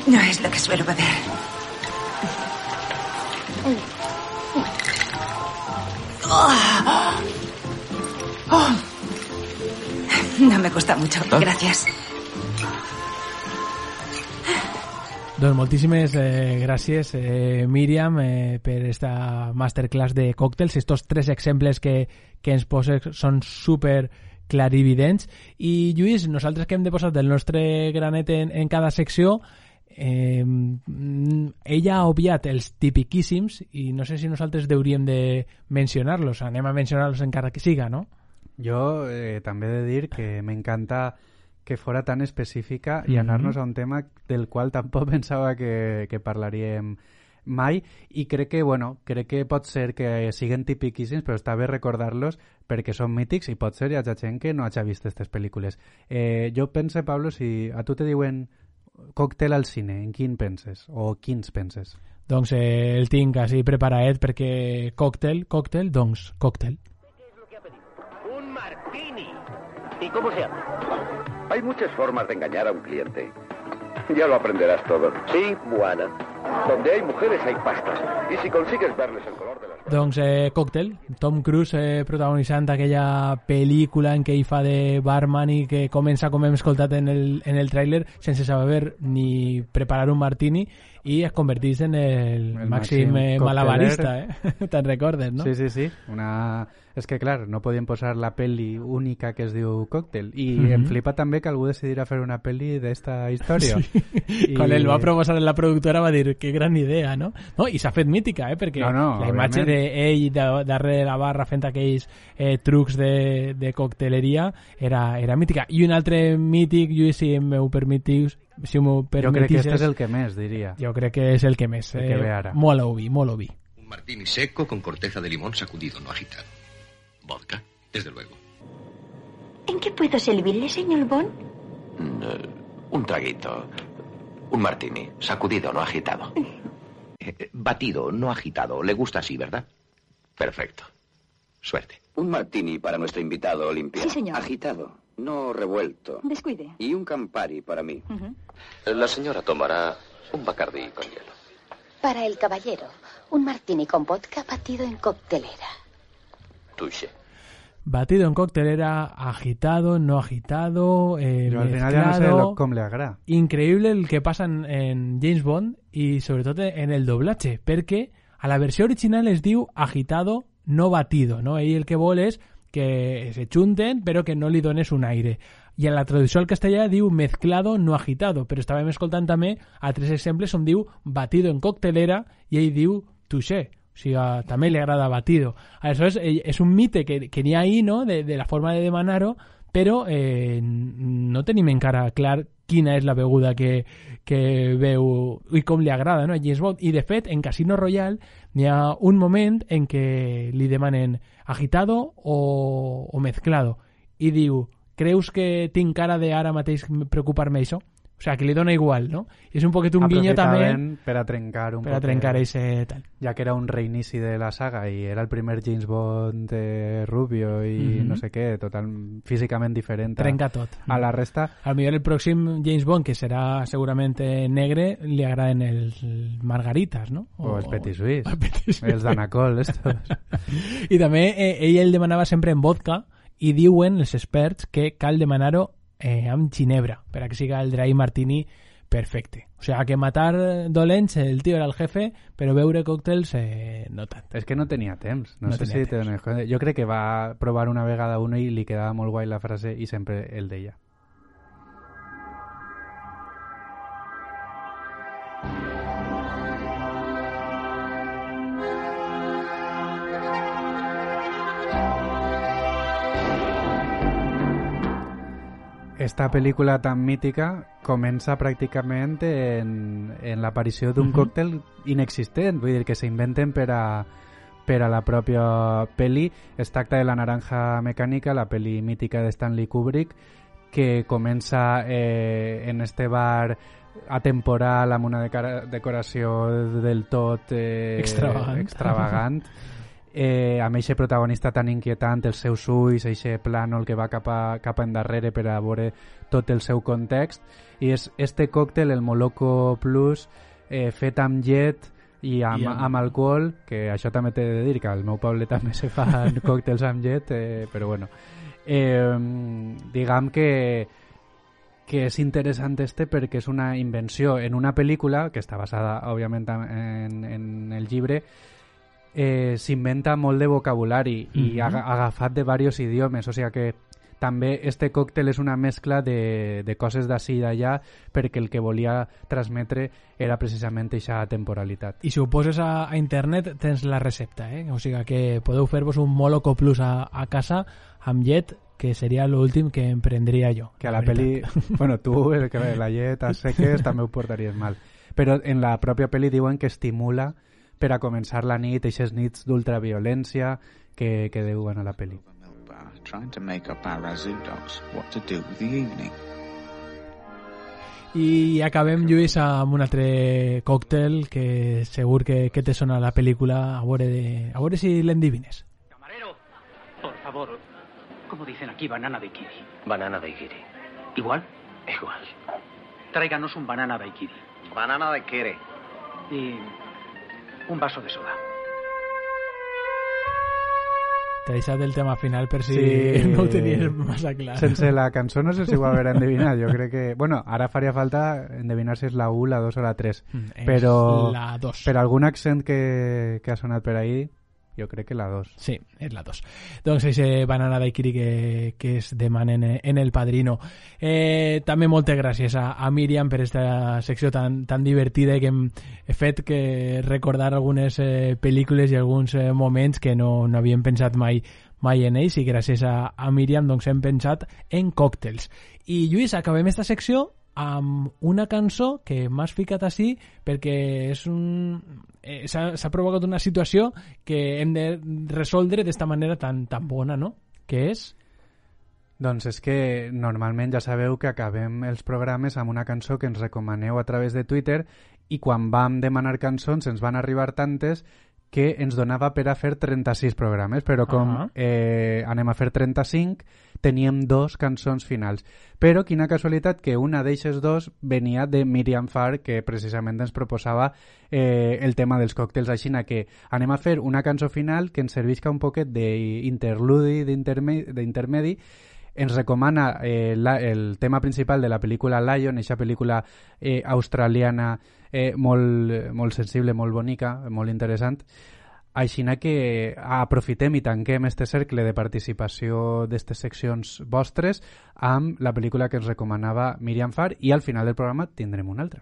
No es lo que suelo beber. No me gusta mucho. Gracias. Doncs moltíssimes eh, gràcies, eh, Míriam, eh, per esta masterclass de còctels. Estos tres exemples que, que ens poses són super clarividents. I, Lluís, nosaltres que hem de posar del nostre granet en, en cada secció, eh, ella ha obviat els tipiquíssims i no sé si nosaltres hauríem de mencionar-los. Anem a mencionar-los encara que siga, no? Jo eh, també he de dir que m'encanta que fora tan específica i Mhm. anar-nos a un tema del qual tampoc [LAUGHS] pensava que, que parlaríem mai i crec que, bueno, crec que pot ser que siguen tipiquíssims però està bé recordar-los perquè són mítics i pot ser hi hagi gent que no hagi vist aquestes pel·lícules. Eh, jo pense, Pablo, si a tu te diuen còctel al cine, en quin penses? O quins penses? Doncs eh, el tinc així preparaet perquè còctel, còctel, doncs còctel. Un martini. ¿Y cómo se hace? Hay muchas formas de engañar a un cliente. Ya lo aprenderás todo. Sí, buena. Donde hay mujeres hay pastas. Y si consigues verles el color de las... Doncs eh, Cocktail, Tom Cruise eh, protagonitzant aquella pel·lícula en què ell fa de barman i que comença com hem escoltat en el, en el tràiler sense saber ni preparar un martini i es converteix en el, El màxim, màxim eh, malabarista, eh? [LAUGHS] Te'n recordes, no? Sí, sí, sí. Una... És que, clar, no podien posar la pel·li única que es diu Còctel. I Mhm. em flipa també que algú decidirà fer una pel·li d'esta història. I... Quan el va proposar la productora va dir que gran idea, no? no I s'ha fet mítica, eh? Perquè No, no, la imatge òbviament. d'ell de, darrere de la barra fent aquells eh, trucs de, de cocteleria era, era mítica. I un altre mític, Lluís, si m'ho permetis, si m'ho Jo crec que permetis... este és el que més, diria. Jo crec que és el que més. El que ve ara. Molt molt. Un martini seco con corteza de limón sacudido, no agitado. Vodka, desde luego. ¿En qué puedo servirle, señor Bond? Mm, eh, un traguito. Un martini. Sacudido, no agitado. Eh, batido, no agitado. Le gusta así, ¿verdad? Perfecto. Suerte. Un martini para nuestro invitado Olimpia. Sí, señor. Agitado, no revuelto. Descuide. Y un Campari para mí. La señora tomará un Bacardí con hielo. Para el caballero, un martini con vodka batido en coctelera. Touché. Batido en coctelera, agitado, no agitado, eh, Jo al final ja no sé lo, com li agrada. increïble el que passa en, en James Bond i sobretot en el doblatge, perquè a la versió original es diu agitado, no batido, no? Ell el que vol és que se junten però que no li dones un aire. I en la traducció al castellà diu mezclado, no agitado, però estàvem escoltant també altres exemples on diu batido en coctelera i ell diu touché, sigui, a, també li agrada batido. Aleshores, eh, és un mite que, que ha ahí, no?, de, de la forma de demanar-ho, però eh, no tenim encara clar quina és la beguda que, que veu i com li agrada no, a James Bond. I, de fet, en Casino Royale n'hi ha un moment en què li demanen agitado o, o mezclado. I diu, creus que tinc cara de ara mateix preocupar-me això? O sigui, que li dona igual, no? I és un poquet un guinyo també Aprofitaven per a trencar un per a trencar ese tal. Ja que era un reinici de la saga i era el primer James Bond de rubio i Mhm. no sé què, total, físicament diferent a, Trenca tot. a la resta. Al millor el pròxim James Bond, que serà segurament eh, negre, li agraden els margaritas, no? O, [LAUGHS] els Petit Suisse. [LAUGHS] el Petit Suisse. Els d'Anacol, estos. I també eh, ell el demanava sempre en vodka i diuen els experts que cal demanar-ho eh, amb ginebra per a que siga el dry martini perfecte. O sigui, que matar dolents, el tio era el jefe, però beure còctels eh, no tant. És que no tenia temps. No, No sé si te dones. Jo crec que va provar una vegada uno i li quedava molt guai la frase i sempre el deia. Esta pel·lícula tan mítica comença pràcticament en, en l'aparició d'un Mhm. còctel inexistent, vull dir que s'inventen per a, per a la pròpia pel·li. Es tracta de La naranja mecànica, la pel·li mítica de Stanley Kubrick, que comença eh, en este bar atemporal amb una decoració del tot eh, Extravagant. extravagant eh, amb eixe protagonista tan inquietant, els seus ulls, eixe plànol que va cap a, cap endarrere per a veure tot el seu context, i és este còctel, el Moloco Plus, eh, fet amb llet i amb, I amb... amb alcohol, que això també t'he de dir, que al meu poble [LAUGHS] també se fan [LAUGHS] còctels amb llet, eh, però bueno. Eh, diguem que que és interessant este perquè és una invenció en una pel·lícula que està basada, òbviament, en, en el llibre, eh, s'inventa molt de vocabulari i Mhm. aga agafat de varios idiomes, o sigui que també este còctel és una mescla de, de coses d'ací i d'allà perquè el que volia transmetre era precisament aquesta temporalitat. I si ho poses a, a internet tens la recepta, eh? O sigui que podeu fer-vos un Moloco Plus a, a casa amb llet, que seria l'últim que em prendria jo. Que a la peli... [LAUGHS] [LAUGHS] Bueno, tu, el que la llet a seques, també ho portaries mal. Però en la pròpia peli diuen que estimula per a començar la nit, eixes nits d'ultraviolència que, que diuen a la evening. I acabem, Lluís, amb un altre còctel que segur que, que te sona la pel·lícula, a veure, de, a veure si l'endivines. Por favor, ¿cómo dicen aquí banana daiquiri? Banana daiquiri. ¿Igual? Igual. Tráiganos un banana daiquiri. Banana daiquiri. Y un vaso de soda. T'he deixat el tema final per si Sí. no ho tenies massa clar. Sense la [LAUGHS] cançó no sé si ho haver endevinat. Jo crec que... Bueno, ara faria falta endevinar si és la 1, la 2 o la 3. Mm, és però... la dos. Per algun accent que, que ha sonat per ahí, jo crec que la 2. Sí, és la 2. Doncs eixe banana daiquiri que, que es demanen en el Padrino. Eh, també moltes gràcies a, a Míriam per esta secció tan, tan divertida que hem fet que recordar algunes eh, pel·lícules i alguns eh, moments que no, no havíem pensat mai mai en ells i gràcies a, a Míriam doncs hem pensat en còctels. I Lluís, acabem esta secció amb una cançó que m'has ficat així perquè és un... Eh, s'ha provocat una situació que hem de resoldre d'esta manera tan, tan bona, no? Que és... Doncs és que normalment ja sabeu que acabem els programes amb una cançó que ens recomaneu a través de Twitter i quan vam demanar cançons ens van arribar tantes que ens donava per a fer 36 programes, però com Ah. eh, anem a fer 35, teníem dos cançons finals. Però quina casualitat que una d'eixes dos venia de Miriam Farr, que precisament ens proposava eh, el tema dels còctels. Així que anem a fer una cançó final que ens servisca un poquet d'interludi, d'interme- d'intermedi, ens recomana eh, la, el tema principal de la pel·lícula Lion, aquesta pel·lícula eh, australiana eh, molt, molt sensible, molt bonica, molt interessant. Així que aprofitem i tanquem este cercle de participació d'aquestes seccions vostres amb la pel·lícula que ens recomanava Miriam Farr i al final del programa tindrem una altra.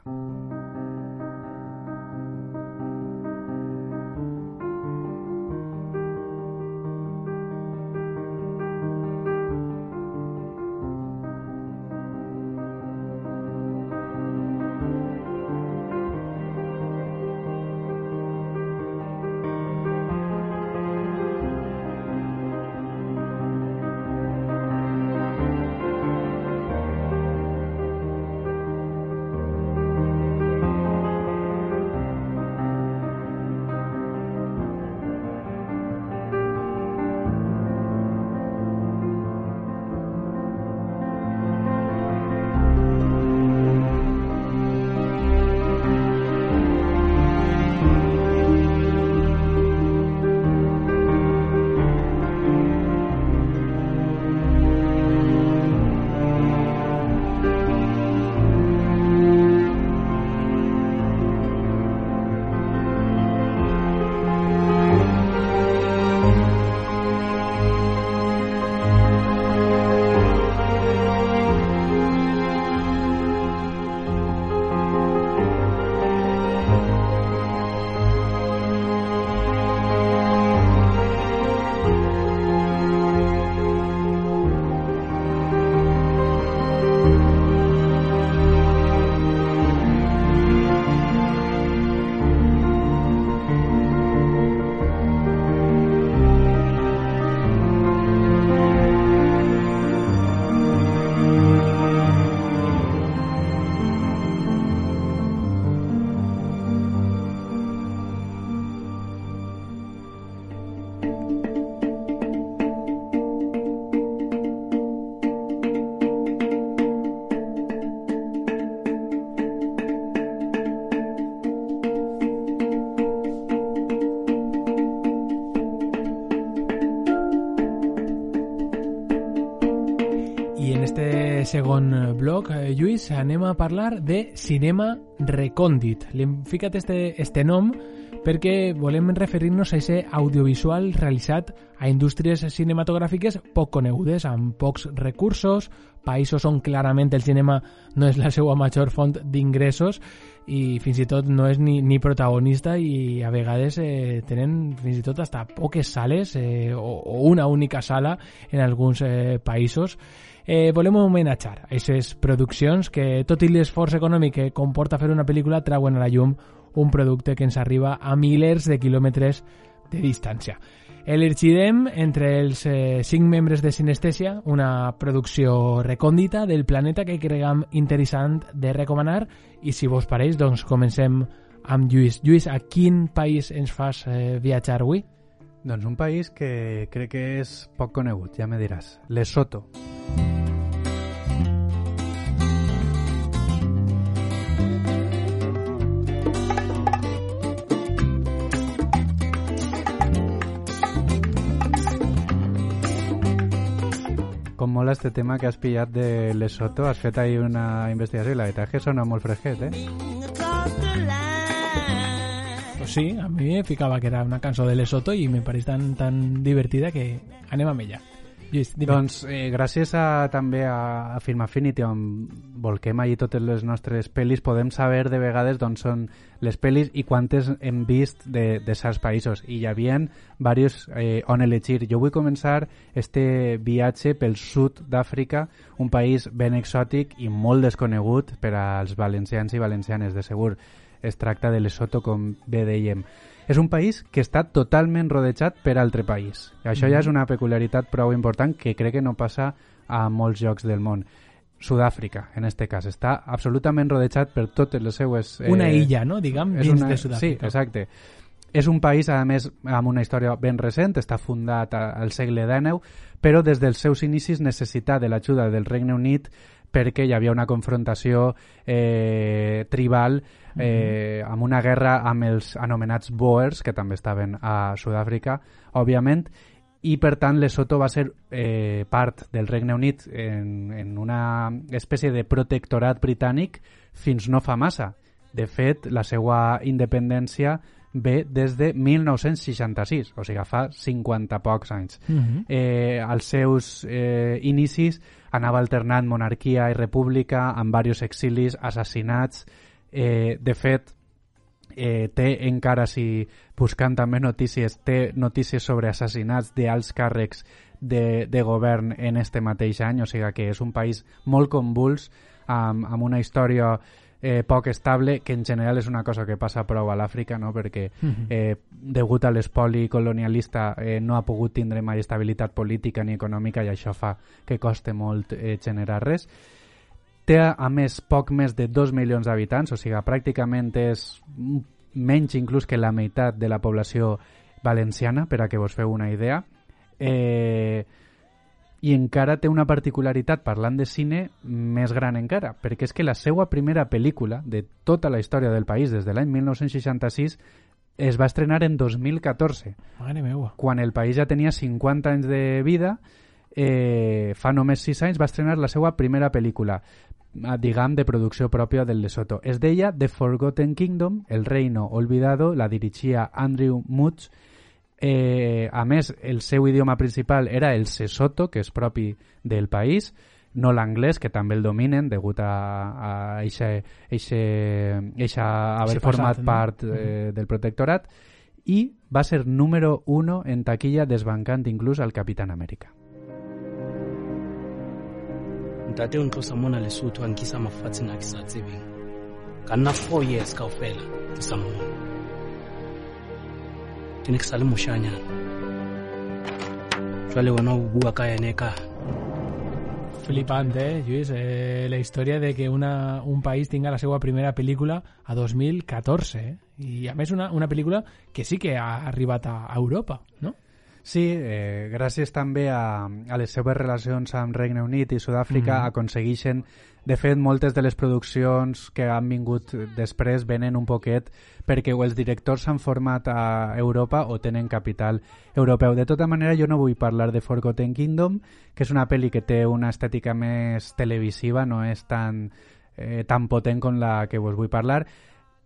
Lluís, anem a parlar de cinema recòndit. Li hem ficat este, este nom perquè volem referir-nos a aquest audiovisual realitzat a indústries cinematogràfiques poc conegudes, amb pocs recursos, països on clarament el cinema no és la seva major font d'ingressos i fins i tot no és ni, ni protagonista i a vegades eh, tenen fins i tot hasta poques sales eh, o, o una única sala en alguns eh, països eh, volem homenatjar aquestes produccions que, tot i l'esforç econòmic que comporta fer una pel·lícula, trauen a la llum un producte que ens arriba a milers de quilòmetres de distància. Elegirem entre els eh, cinc membres de Sinestèsia una producció recòndita del planeta que creguem interessant de recomanar i si vos pareix, doncs comencem amb Lluís. Lluís, a quin país ens fas eh, viatjar avui? Doncs un país que crec que és poc conegut, ja me diràs. Lesoto. Com mola este tema que has pillat de Lesoto. Has fet ahí una investigació i la veritat és que sona molt fresquet, eh? Pues sí, a mi me ficava que era una cançó de Lesoto i me pareix tan, tan divertida que anem amb ella. Lluís. Doncs eh, gràcies a, també a, a Film Affinity on volquem allí totes les nostres pel·lis podem saber de vegades d'on són les pel·lis i quantes hem vist de, de certs països i hi havia diversos eh, on elegir. Jo vull començar este viatge pel sud d'Àfrica, un país ben exòtic i molt desconegut per als valencians i valencianes, de segur. Es tracta de Lesotho, com bé dèiem és un país que està totalment rodejat per altre país. I això mm -hmm. ja és una peculiaritat prou important que crec que no passa a molts llocs del món. Sud-àfrica, en este cas, està absolutament rodejat per totes les seues... Eh, una illa, no?, diguem, dins una... de Sud-àfrica. Sí, exacte. És un país, a més, amb una història ben recent, està fundat al segle XIX, però des dels seus inicis necessita de l'ajuda del Regne Unit perquè hi havia una confrontació eh, tribal eh, amb una guerra amb els anomenats Boers, que també estaven a Sud-àfrica, òbviament, i per tant Lesotho va ser eh, part del Regne Unit en, en una espècie de protectorat britànic fins no fa massa. De fet, la seva independència ve des de 1966, o sigui, fa 50 pocs anys. Uh -huh. eh, als seus eh, inicis anava alternant monarquia i república amb diversos exilis, assassinats, Eh, de fet, eh, té encara, si buscant també notícies, té notícies sobre assassinats d'alts càrrecs de, de govern en este mateix any, o sigui que és un país molt convuls, amb, amb una història eh, poc estable, que en general és una cosa que passa prou a l'Àfrica, no? perquè eh, degut a l'espoli colonialista eh, no ha pogut tindre mai estabilitat política ni econòmica i això fa que coste molt eh, generar res. Té, a més, poc més de 2 milions d'habitants, o sigui, pràcticament és menys inclús que la meitat de la població valenciana, per a que vos feu una idea. Eh, I encara té una particularitat, parlant de cine, més gran encara, perquè és que la seva primera pel·lícula de tota la història del país, des de l'any 1966, es va estrenar en 2014. Mare meua. Quan el país ja tenia 50 anys de vida, eh, fa només 6 anys va estrenar la seva primera pel·lícula diguem, de producció pròpia del Lesotho. Es deia The Forgotten Kingdom, El Reino Olvidado, la dirigia Andrew Mutz. Eh, a més, el seu idioma principal era el Sesotho, que és propi del país, no l'anglès, que també el dominen degut a, a eixe, eixe, eixa haver sí, format passat, no? part eh, del protectorat i va ser número 1 en taquilla desbancant inclús al Capitán Amèrica. Ntate o ntlosa mona Flipante, Lluís? Eh, la història de que un país tinga la seva primera pel·lícula a 2014, eh? A més una, una pel·lícula que sí que ha arribat a, a Europa, no? Sí, eh, gràcies també a, a les seves relacions amb Regne Unit i Sud-àfrica Mhm. aconsegueixen de fet, moltes de les produccions que han vingut després venen un poquet perquè o els directors s'han format a Europa o tenen capital europeu. De tota manera, jo no vull parlar de Forgotten Kingdom, que és una pel·li que té una estètica més televisiva, no és tan, eh, tan potent com la que vos vull parlar.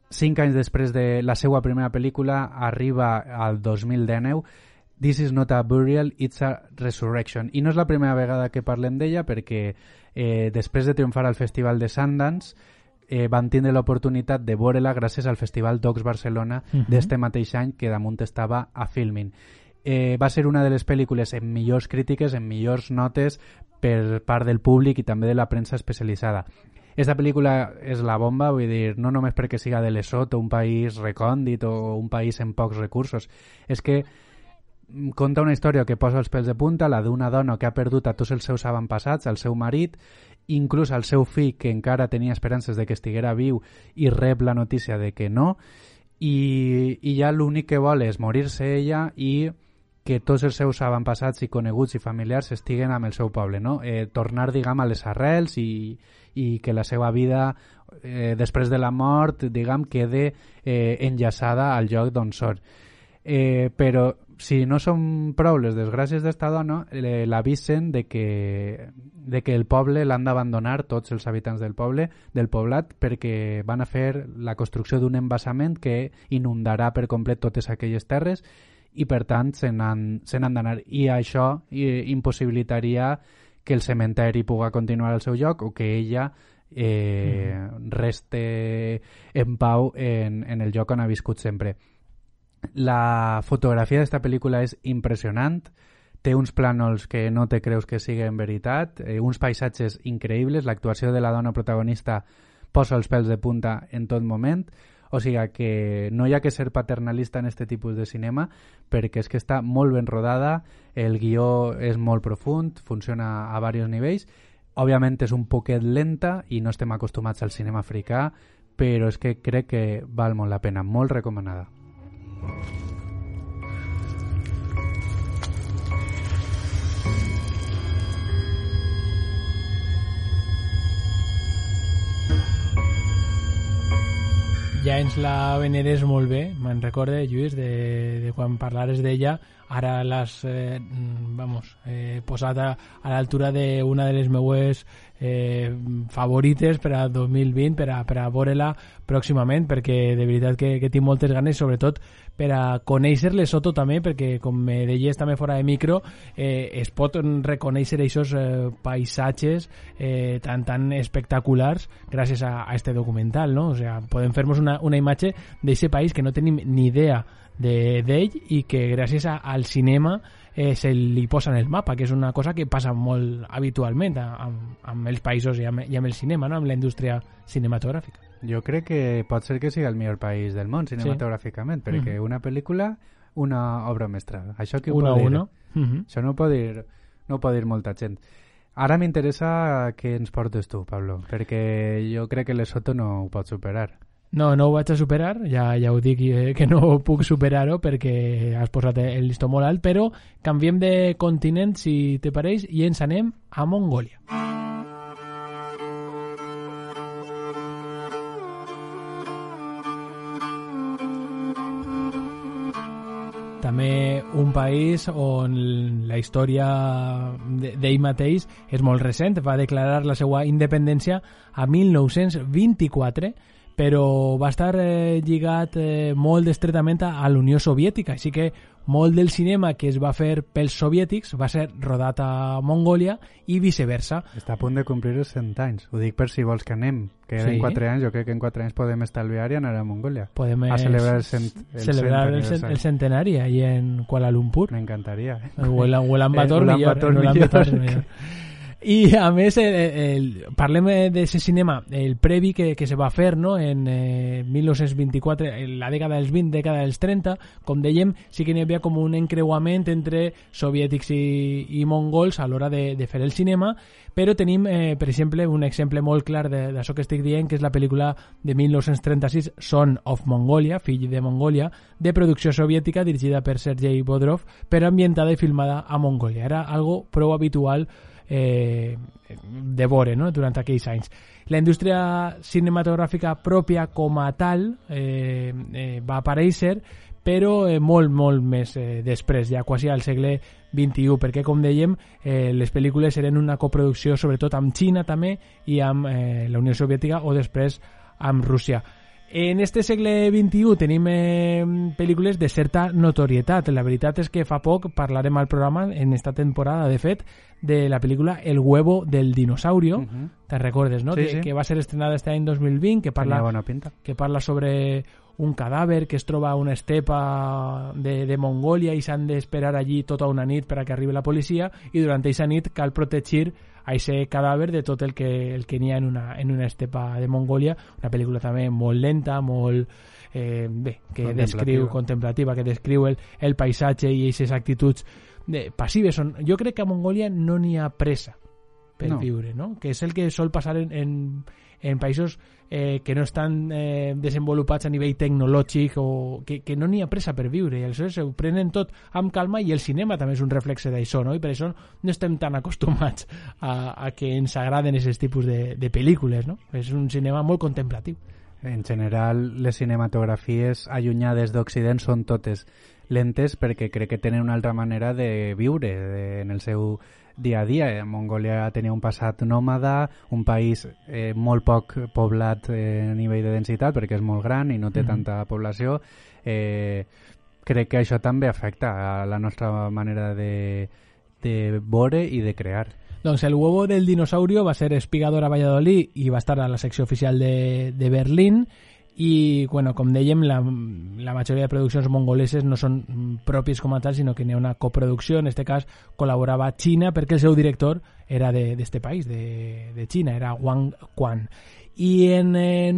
Cinc anys després de la seva primera pel·lícula, arriba al 2019, This is not a burial, it's a resurrection. I no és la primera vegada que parlem d'ella perquè eh, després de triomfar al Festival de Sundance eh, van tindre l'oportunitat de veure-la gràcies al Festival Docs Barcelona Mhm. d'este mateix any que damunt estava a Filmin. Eh, va ser una de les pel·lícules amb millors crítiques, amb millors notes per part del públic i també de la premsa especialitzada. Esta pel·lícula és la bomba, vull dir, no només perquè siga de Lesotho, un país recòndit o un país amb pocs recursos, és que conta una història que posa els pèls de punta, la d'una dona que ha perdut a tots els seus avantpassats, el seu marit, inclús al seu fill, que encara tenia esperances de que estiguera viu i rep la notícia de que no, i, i ja l'únic que vol és morir-se ella i que tots els seus avantpassats i coneguts i familiars estiguen amb el seu poble, no? Eh, tornar, diguem, a les arrels i, i que la seva vida eh, després de la mort, diguem, quede eh, enllaçada al lloc d'on són. Eh, però si no són prou les desgràcies d'esta dona, l'avisen de que, de que el poble l'han d'abandonar tots els habitants del poble, del poblat, perquè van a fer la construcció d'un embassament que inundarà per complet totes aquelles terres i per tant se n'han d'anar i això impossibilitaria que el cementeri puga continuar al seu lloc o que ella eh, reste en pau en, en el lloc on ha viscut sempre. La fotografia d'esta pel·lícula és impressionant, té uns plànols que no te creus que siguin veritat, eh, uns paisatges increïbles, l'actuació de la dona protagonista posa els pèls de punta en tot moment, o sigui que no hi ha que ser paternalista en este tipus de cinema perquè és que està molt ben rodada, el guió és molt profund, funciona a diversos nivells, òbviament és un poquet lenta i no estem acostumats al cinema africà, però és que crec que val molt la pena, molt recomanada. Ja ens la veneres molt bé, me'n recorde, Lluís, de, de quan parlares d'ella, ara l'has eh, vamos, eh, posat a, a l'altura d'una de les meues eh, favorites per a 2020, per a, per a veure-la pròximament, perquè de veritat que, que tinc moltes ganes, sobretot per a conèixer Lesotho també, perquè com me deies també fora de micro, eh, es pot reconèixer aquests eh, paisatges eh, tan tan espectaculars gràcies a, a este documental, no? O sea, podem fer-nos una, una imatge d'aquest país que no tenim ni idea d'ell de, i que gràcies a, al cinema eh, se li posa en el mapa, que és una cosa que passa molt habitualment amb, amb els països i amb, i amb el cinema, no? amb la indústria cinematogràfica. Jo crec que pot ser que sigui el millor país del món cinematogràficament, sí. perquè mm -hmm. una pel·lícula, una obra mestra. Això que ho uno pot dir, uno. Mm -hmm. Això no ho pot dir, no ho pot dir molta gent. Ara m'interessa que ens portes tu, Pablo, perquè jo crec que l'Esoto no ho pot superar. No, no ho vaig a superar, ja, ja ho dic eh, que no [LAUGHS] puc superar-ho perquè has posat el listó molt alt, però canviem de continent, si te pareix, i ens anem a Mongòlia. També un país on la història d'ell mateix és molt recent, va declarar la seva independència a 1924 però va estar eh, lligat eh, molt estretament a l'Unió Soviètica, així que molt del cinema que es va fer pels soviètics va ser rodat a Mongòlia i viceversa. Està a punt de complir els 100 anys. Ho dic per si vols que anem, que sí. en 4 anys, jo crec que en 4 anys podem estalviar i anar a Mongòlia. Podem a celebrar el, cent, el, celebrar el, cent, el centenari ahí en Kuala Lumpur. M'encantaria. Eh? O el Ulan Bator, eh, millor. Bator, millor. millor. [LAUGHS] [LAUGHS] I, a més, el, el, parlem d'aquest cinema, el previ que, que se va fer no? en eh, 1924, en la dècada dels 20, dècada dels 30, com dèiem, sí que n'hi havia com un encreuament entre soviètics i, i mongols a l'hora de, de fer el cinema, però tenim, eh, per exemple, un exemple molt clar d'això que estic dient, que és la pel·lícula de 1936, Son of Mongolia, fill de Mongolia, de producció soviètica dirigida per Sergei Bodrov, però ambientada i filmada a Mongolia. Era algo prou habitual eh, de veure no? durant aquells anys. La indústria cinematogràfica pròpia com a tal eh, eh, va aparèixer però eh, molt, molt més eh, després, ja quasi al segle XXI, perquè, com dèiem, eh, les pel·lícules eren una coproducció sobretot amb Xina també i amb eh, la Unió Soviètica o després amb Rússia. En este segle XXI tenim eh, pel·lícules de certa notorietat. La veritat és que fa poc parlarem al programa, en esta temporada, de fet, de la pel·lícula El huevo del dinosaurio. Uh -huh. Te recordes, no? Sí, que, sí. que va ser estrenada este any 2020, que parla, Tenia bona pinta. que parla sobre un cadàver que es troba a una estepa de, de Mongòlia i s'han d'esperar allí tota una nit per a que arribi la policia i durant aquesta nit cal protegir a aquest cadàver de tot el que, el que n'hi ha en una, en una estepa de Mongòlia una pel·lícula també molt lenta molt eh, bé, que Contemplativa. descriu contemplativa, que descriu el, el paisatge i aquestes actituds de, passives són, jo crec que a Mongòlia no n'hi ha pressa per No. viure, no? que és el que sol passar en, en, en països eh, que no estan eh, desenvolupats a nivell tecnològic o que, que no n'hi ha pressa per viure i aleshores ho prenen tot amb calma i el cinema també és un reflexe d'això no? i per això no estem tan [LAUGHS] acostumats a, a que ens agraden aquests tipus de, de pel·lícules no? és un cinema molt contemplatiu En general, les cinematografies allunyades d'Occident són totes lentes perquè crec que tenen una altra manera de viure de, en el seu dia a dia. Eh, Mongòlia tenia un passat nòmada, un país eh, molt poc poblat eh, a nivell de densitat perquè és molt gran i no té Mhm. tanta població. Eh, crec que això també afecta a la nostra manera de, de veure i de crear. Doncs el huevo del dinosaurio va ser espigador a Valladolid i va estar a la secció oficial de, de Berlín i, bueno, com dèiem, la, la majoria de produccions mongoleses no són mm, pròpies com a tal, sinó que n'hi ha una coproducció, en este cas col·laborava Xina perquè el seu director era d'este país, de, de Xina, era Wang Quan. I en,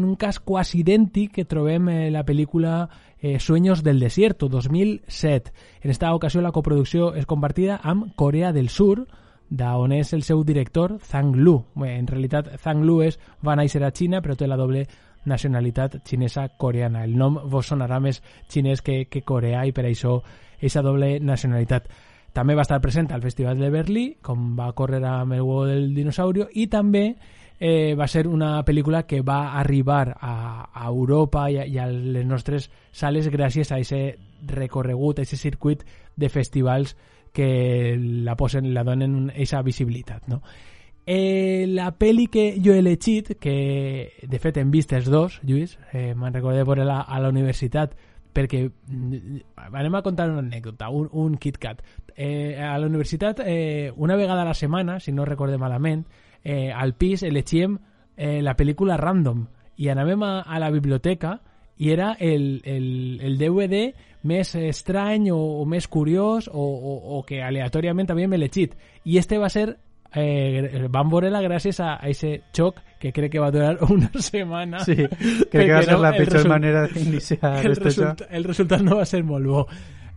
un cas quasi idèntic que eh, la pel·lícula eh, Sueños del Desierto, 2007. En esta ocasió la coproducció és compartida amb Corea del Sur, d'on és el seu director, Zhang Lu. Bé, en realitat, Zhang Lu és, va néixer a Xina, però té la doble nacionalitat xinesa-coreana. El nom vos sonarà més xinès que, que coreà i per això aquesta doble nacionalitat. També va estar present al Festival de Berlí, com va córrer amb el huevo del dinosaurio, i també eh, va ser una pel·lícula que va arribar a, a Europa i a, i a les nostres sales gràcies a aquest recorregut, a aquest circuit de festivals que la posen, la donen aquesta visibilitat, no? Eh, la pel·li que jo he elegit, que de fet hem vist els dos, Lluís, eh, me'n recordo de veure-la a la universitat, perquè mm, anem a contar una anècdota, un, un KitKat. Eh, a la universitat, eh, una vegada a la setmana, si no recorde malament, eh, al pis elegíem eh, la pel·lícula random i anàvem a, a la biblioteca i era el, el, el DVD més estrany o, o més curiós o, o, o que aleatòriament havíem elegit. I este va ser eh, vam veure-la gràcies a, a ese xoc que crec que va durar [LAUGHS] una setmana Sí, crec que va perquè ser la result- manera d'iniciar [LAUGHS] el, este el resultat no va ser molt bo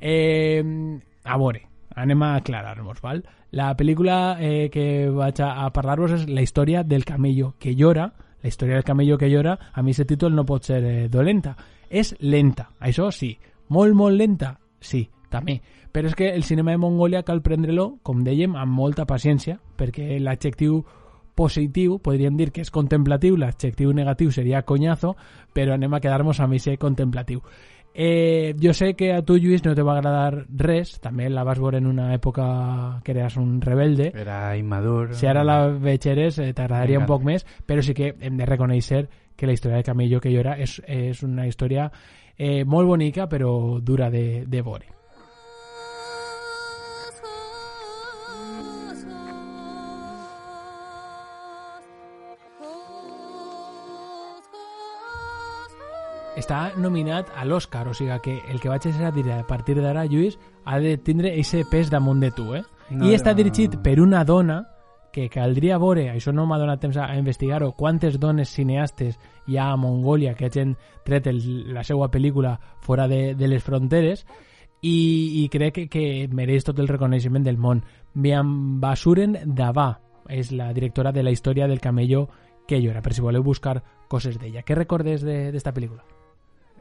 eh, a veure anem a aclarar-nos val? la pel·lícula eh, que vaig a, a parlar-vos és la història del camello que llora. La història del camello que llora a mi aquest títol no pot ser eh, dolenta. És lenta, això sí. Molt molt lenta, sí, també però és que el cinema de Mongòlia cal prendre-lo, com dèiem, amb molta paciència, perquè l'adjectiu positiu podríem dir que és contemplatiu, l'adjectiu negatiu seria conyazo, però anem a quedar-nos amb aquest contemplatiu. Eh, jo sé que a tu, Lluís, no te va agradar res, també la vas veure en una època que eres un rebelde. Era immadur. Si ara la vegeres eh, t'agradaria un poc més, però sí que hem de reconèixer que la història de Camello que llora és, és una història eh, molt bonica però dura de, de veure. Està nominat a l'Oscar, o sigui que el que vaig a dir a partir d'ara, Lluís, ha de tindre ese pes damunt de tu, eh? No, I està no. dirigit per una dona que caldria veure, això no m'ha donat temps a, a investigar-ho, quantes dones cineastes hi ha a Mongòlia que hagin tret el, la seva pel·lícula fora de, de les fronteres i, i crec que, que mereix tot el reconeixement del món. Miam Basuren Davà és la directora de la història del camello que llora, per si voleu buscar coses d'ella. Què recordes d'esta pel·lícula?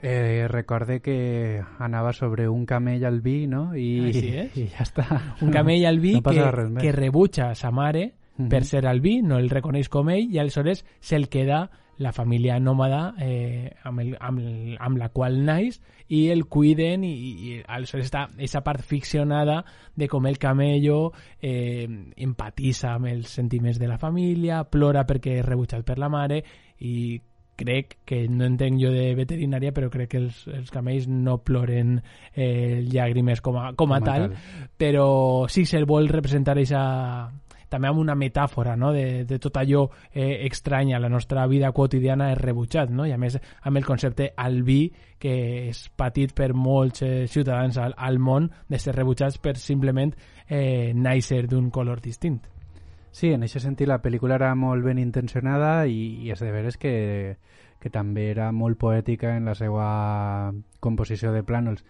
Eh, recorde que anava sobre un camell al vi, no? I, Així és. i ja està. Un camell al vi [LAUGHS] no que, passa res més. que rebutja sa mare Mhm. per ser al vi, no el reconeix com ell, i aleshores se'l queda la família nòmada eh, amb, el, amb, el, amb la qual naix i el cuiden i, i aleshores està aquesta part ficcionada de com el camello eh, empatissa amb els sentiments de la família, plora perquè és rebutjat per la mare i crec que no entenc jo de veterinària però crec que els, els camells no ploren eh, llàgrimes com a, com a, Com a tal, tal. però sí se'l vol representar eixa, també amb una metàfora no? de, de tot allò eh, estrany a la nostra vida quotidiana és rebutjat no? i a més amb el concepte al vi que és patit per molts eh, ciutadans al, al món de ser rebutjats per simplement eh, néixer d'un color distint Sí, en aquest sentit la pel·lícula era molt ben intencionada i, i és de veres que, que també era molt poètica en la seva composició de plànols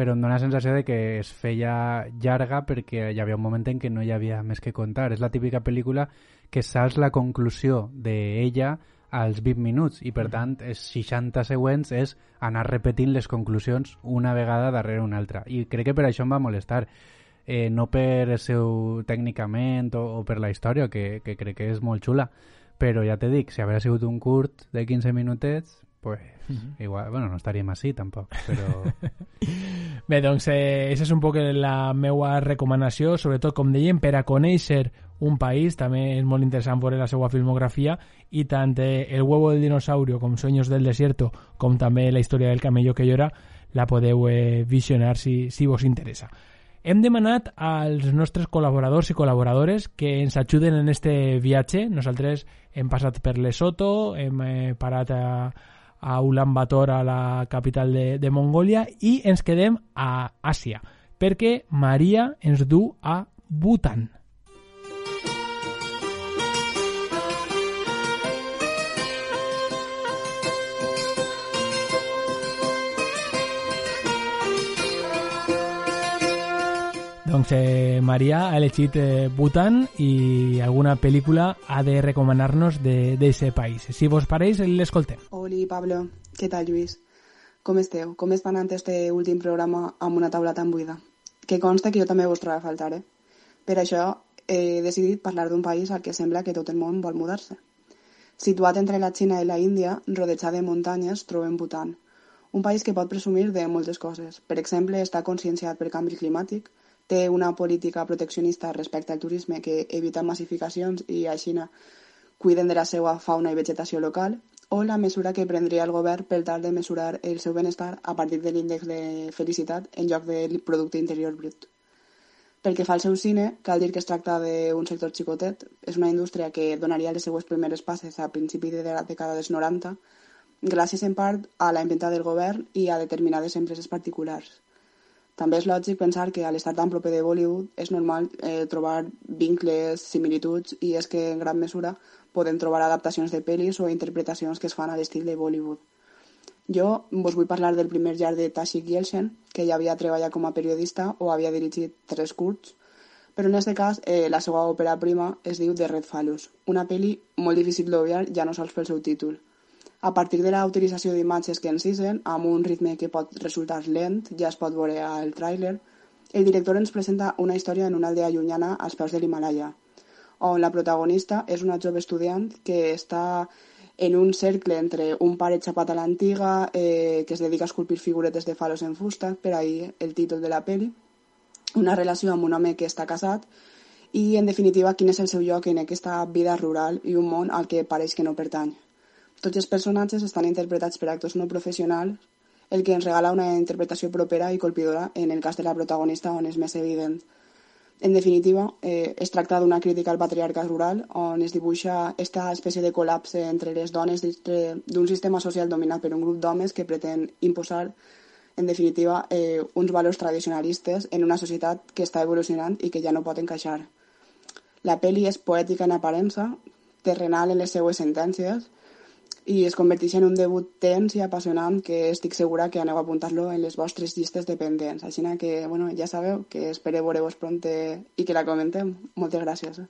però em dóna la sensació de que es feia llarga perquè hi havia un moment en què no hi havia més que contar. És la típica pel·lícula que saps la conclusió d'ella als 20 minuts i per tant els 60 següents és anar repetint les conclusions una vegada darrere una altra. I crec que per això em va molestar eh, no per el seu tècnicament o, o per la història que, que crec que és molt xula però ja te dic, si hagués sigut un curt de 15 minutets pues Mhm. igual, bueno, no estaríem així tampoc però [LAUGHS] Bé, doncs, eh, és un poc la meva recomanació, sobretot, com dèiem, per a conèixer un país, també és molt interessant veure la seva filmografia, i tant eh, El huevo del dinosaurio com Sueños del desierto, com també la història del camello que llora, la podeu eh, visionar si, si vos interessa. Hem demanat als nostres col·laboradors i col·laboradores que ens ajuden en este viatge. Nosaltres hem passat per Lesoto, hem eh, parat a, a Ulan Bator, a la capital de, de Mongòlia, i ens quedem a Àsia, perquè Maria ens du a Bhutan. Doncs eh, Maria ha elegit eh, Bhutan i alguna pel·lícula ha de recomanar-nos d'aquest país. Si vos pareix, l'escoltem. Oli, Pablo. Què tal, Lluís? Com esteu? Com està anant este últim programa amb una taula tan buida? Que consta que jo també vos trobo a faltar, eh? Per això he decidit parlar d'un país al que sembla que tot el món vol mudar-se. Situat entre la Xina i la Índia, rodejat de muntanyes, trobem Bhutan. Un país que pot presumir de moltes coses. Per exemple, està conscienciat pel canvi climàtic, té una política proteccionista respecte al turisme que evita massificacions i a Xina cuiden de la seva fauna i vegetació local, o la mesura que prendria el govern per tal de mesurar el seu benestar a partir de l'índex de felicitat en lloc del producte interior brut. Pel que fa al seu cine, cal dir que es tracta d'un sector xicotet. És una indústria que donaria les seues primeres passes a principi de la dècada dels 90, gràcies en part a la inventa del govern i a determinades empreses particulars. També és lògic pensar que a l'estar tan proper de Bollywood és normal eh, trobar vincles, similituds, i és que en gran mesura podem trobar adaptacions de pel·lis o interpretacions que es fan a l'estil de Bollywood. Jo vos vull parlar del primer llarg de Tashik Yelchen, que ja havia treballat com a periodista o havia dirigit tres curts, però en aquest cas eh, la seva òpera prima es diu The Red Phallus, una pel·li molt difícil d'obviar ja no sols pel seu títol. A partir de la utilització d'imatges que encisen, amb un ritme que pot resultar lent, ja es pot veure al tràiler, el director ens presenta una història en una aldea llunyana als peus de l'Himalaya, on la protagonista és una jove estudiant que està en un cercle entre un pare xapat a l'antiga eh, que es dedica a esculpir figuretes de falos en fusta, per ahir el títol de la peli, una relació amb un home que està casat i, en definitiva, quin és el seu lloc en aquesta vida rural i un món al que pareix que no pertany. Tots els personatges estan interpretats per actors no professionals, el que ens regala una interpretació propera i colpidora en el cas de la protagonista on és més evident. En definitiva, eh, es tracta d'una crítica al patriarcat rural on es dibuixa esta espècie de col·lapse entre les dones d'un sistema social dominat per un grup d'homes que pretén imposar, en definitiva, eh, uns valors tradicionalistes en una societat que està evolucionant i que ja no pot encaixar. La peli és poètica en aparença, terrenal en les seues sentències, i es converteix en un debut tens i apassionant que estic segura que aneu a apuntar-lo en les vostres llistes de pendents. Així que, bueno, ja sabeu que espero veure-vos pronte i que la comentem. Moltes gràcies.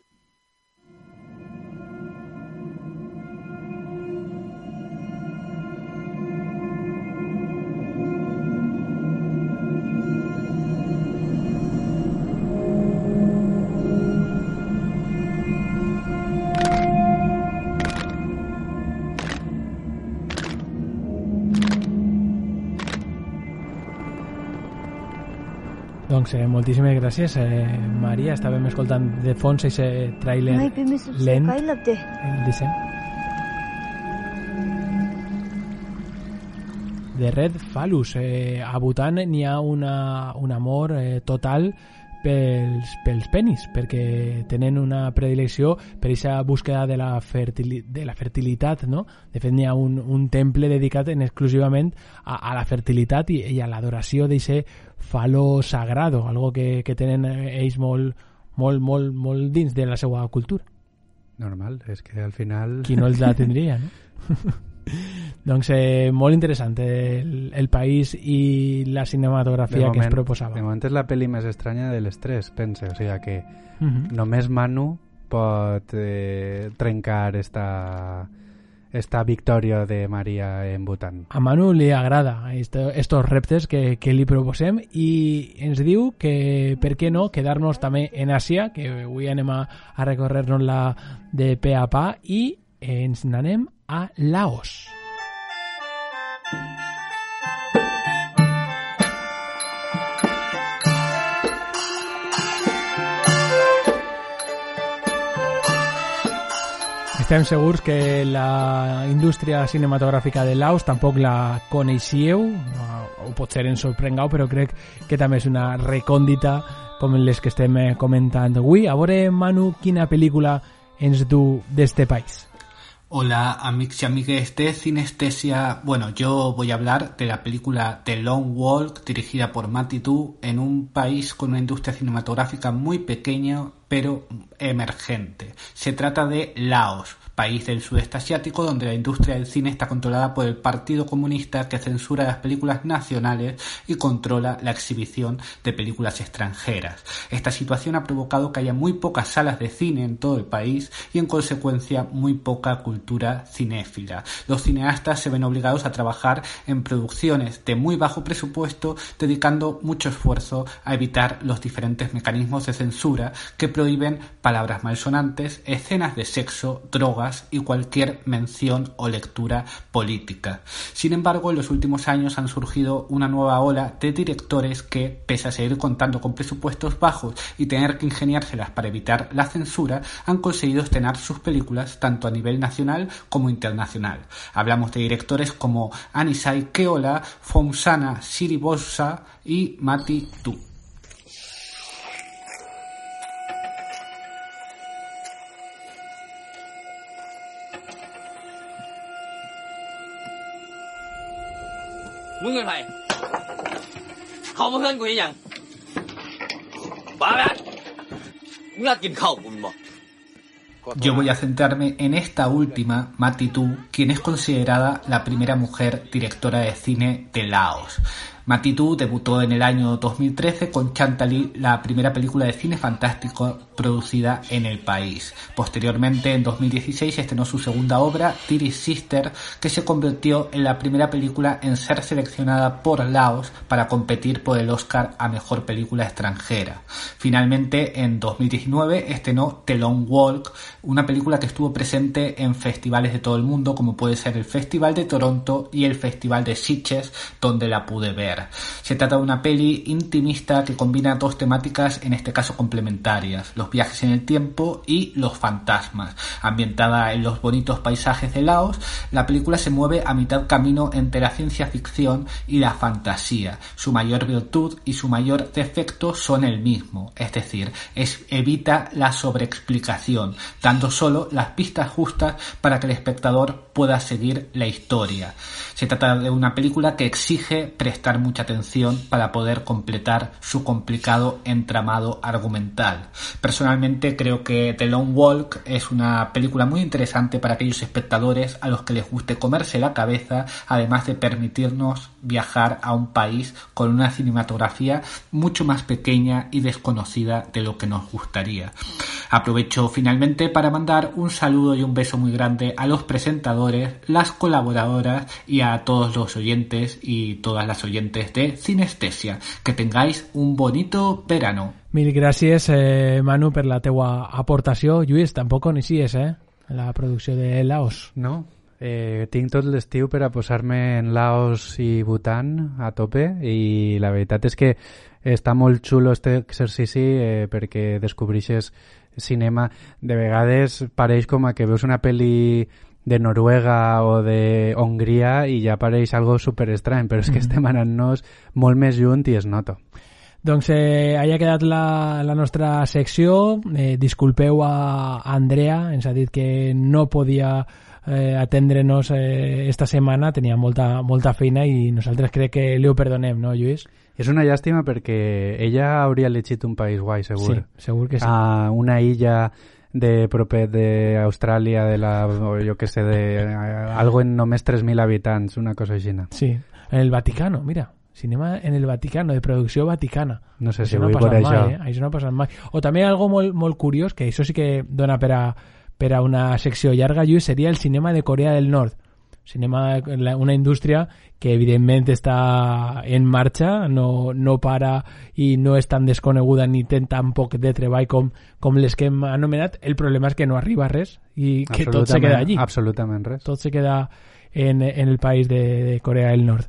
Doncs eh, moltíssimes gràcies, eh, Maria. Estàvem escoltant de fons aquest tràiler lent. El disseny. De Red Falus. Eh, a Bhutan n'hi ha una, un amor eh, total pels, pels penis, perquè tenen una predilecció per aquesta búsqueda de la, fertili de la fertilitat, no? De fet, n'hi ha un, un temple dedicat en exclusivament a, a la fertilitat i, i a l'adoració d'aquest falo sagrado, algo que, que tenen ells molt, molt, molt, molt dins de la seva cultura. Normal, és que al final... Qui no els la tindria, no? [LAUGHS] doncs eh, molt interessant el, el país i la cinematografia moment, que es proposava. De moment és la pel·li més estranya de les tres, pense. O sigui que uh -huh. només Manu pot eh, trencar esta, esta victòria de Maria en Bhutan. A Manu li agrada esto, estos reptes que, que li proposem i ens diu que per què no quedar-nos també en Àsia, que avui anem a, a recórrer-nos la de pe a pa i ens n'anem a Laos. Estem segurs que la indústria cinematogràfica de Laos tampoc la coneixíeu, o potser ens sorprengueu, però crec que també és una recòndita com les que estem eh, comentant avui. A veure, Manu, quina pel·lícula ens du d'este país? Hola amigos y amigues de Cinestesia. Bueno, yo voy a hablar de la película The Long Walk dirigida por Matty Tu en un país con una industria cinematográfica muy pequeña pero emergente. Se trata de Laos, país del sudeste asiático donde la industria del cine está controlada por el Partido Comunista que censura las películas nacionales y controla la exhibición de películas extranjeras. Esta situación ha provocado que haya muy pocas salas de cine en todo el país y en consecuencia muy poca cultura cinéfila. Los cineastas se ven obligados a trabajar en producciones de muy bajo presupuesto dedicando mucho esfuerzo a evitar los diferentes mecanismos de censura que prohíben palabras malsonantes, escenas de sexo, drogas, y cualquier mención o lectura política. Sin embargo, en los últimos años han surgido una nueva ola de directores que, pese a seguir contando con presupuestos bajos y tener que ingeniárselas para evitar la censura, han conseguido estrenar sus películas tanto a nivel nacional como internacional. Hablamos de directores como Anisai Keola, Fomsana Siribosa y Mati Yo voy a centrarme en esta última, Mati Tu, quien es considerada la primera mujer directora de cine de Laos. Matitu debutó en el año 2013 con Chantalí, la primera película de cine fantástico producida en el país. Posteriormente, en 2016, estrenó su segunda obra, Tiri Sister, que se convirtió en la primera película en ser seleccionada por Laos para competir por el Oscar a Mejor Película Extranjera. Finalmente, en 2019, estrenó The Long Walk, una película que estuvo presente en festivales de todo el mundo, como puede ser el Festival de Toronto y el Festival de Sitges, donde la pude ver. Se trata de una peli intimista que combina dos temáticas, en este caso complementarias, los viajes en el tiempo y los fantasmas. Ambientada en los bonitos paisajes de Laos, la película se mueve a mitad camino entre la ciencia ficción y la fantasía. Su mayor virtud y su mayor defecto son el mismo, es decir, evita la sobreexplicación, dando solo las pistas justas para que el espectador pueda seguir la historia. Se trata de una película que exige prestar mucha atención para poder completar su complicado entramado argumental. Personalmente creo que The Long Walk es una película muy interesante para aquellos espectadores a los que les guste comerse la cabeza, además de permitirnos viajar a un país con una cinematografía mucho más pequeña y desconocida de lo que nos gustaría. Aprovecho finalmente para mandar un saludo y un beso muy grande a los presentadores, las colaboradoras y a todos los oyentes y todas las oyentes de Cinestesia. Que tengáis un bonito verano. Mil gràcies, eh, Manu, per la teua aportació. Lluís, tampoc inicies, eh? La producció de Laos. No, eh, tinc tot l'estiu per a posar-me en Laos i Bhutan a tope i la veritat és que està molt xulo este exercici eh, perquè descobreixes cinema. De vegades pareix com a que veus una pel·li de Noruega o de Hongria i ja pareix algo super estrany, però és que Mm. estem anant-nos molt més junt i es nota. Doncs eh, ahí ha quedat la, la nostra secció. Eh, disculpeu a Andrea, ens ha dit que no podia eh, atendre-nos eh, esta setmana, tenia molta, molta feina i nosaltres crec que li ho perdonem, no, Lluís? És una llàstima perquè ella hauria elegit un país guai, segur. Sí, segur que sí. A una illa de proper d'Austràlia, de la, o jo que sé, de algo en només 3.000 habitants, una cosa així. Sí, en el Vaticano, mira. Cinema en el Vaticano, de producció vaticana. No sé si no vull passat por mai, això. eh? Això no ha passat mai. O també algo molt, molt curiós, que això sí que dona per a, per a una secció llarga, Lluís, seria el cinema de Corea del Nord. Cinema, una indústria que evidentment està en marxa, no, no para i no és tan desconeguda ni té tan poc de treball com, com les que hem anomenat. El problema és que no arriba res i que tot se queda allí. Absolutament res. Tot se queda en, en el país de, de Corea del Nord,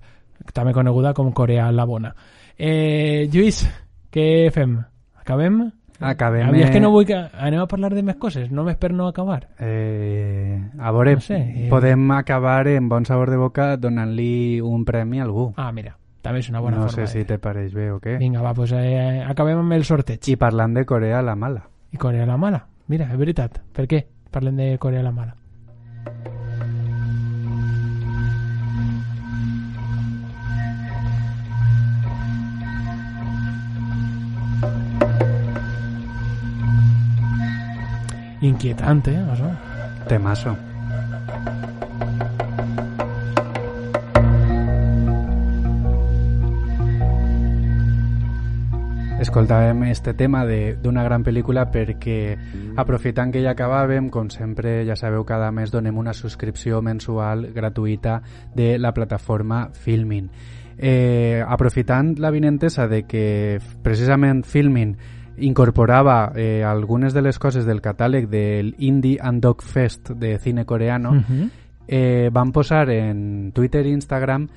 també coneguda com Corea la Bona. Eh, Lluís, què fem? Acabem? Acabem, A mi és que eh, no vull que... Anem a parlar de més coses, només per no acabar. Eh, a veure, No sé, eh. podem acabar en bon sabor de boca donant-li un premi a algú. Ah, mira, també és una bona no forma. sé si te pareix bé o què. Vinga, va, pues, eh, acabem amb el sorteig. I parlant de Corea la mala. I Corea la Mala. Mira, és veritat. Per què parlem de Corea la Mala? Inquietante, ¿eh? Això. Temazo. Escoltàvem este tema d'una gran pel·lícula perquè aprofitant que ja acabàvem, com sempre ja sabeu cada mes donem una subscripció mensual gratuïta de la plataforma Filmin. Eh, aprofitant la vinentesa de que precisament Filmin incorporava eh, algunes de les coses del catàleg del Indie and Dog Fest de cine coreano, Mhm. eh, van posar en Twitter i Instagram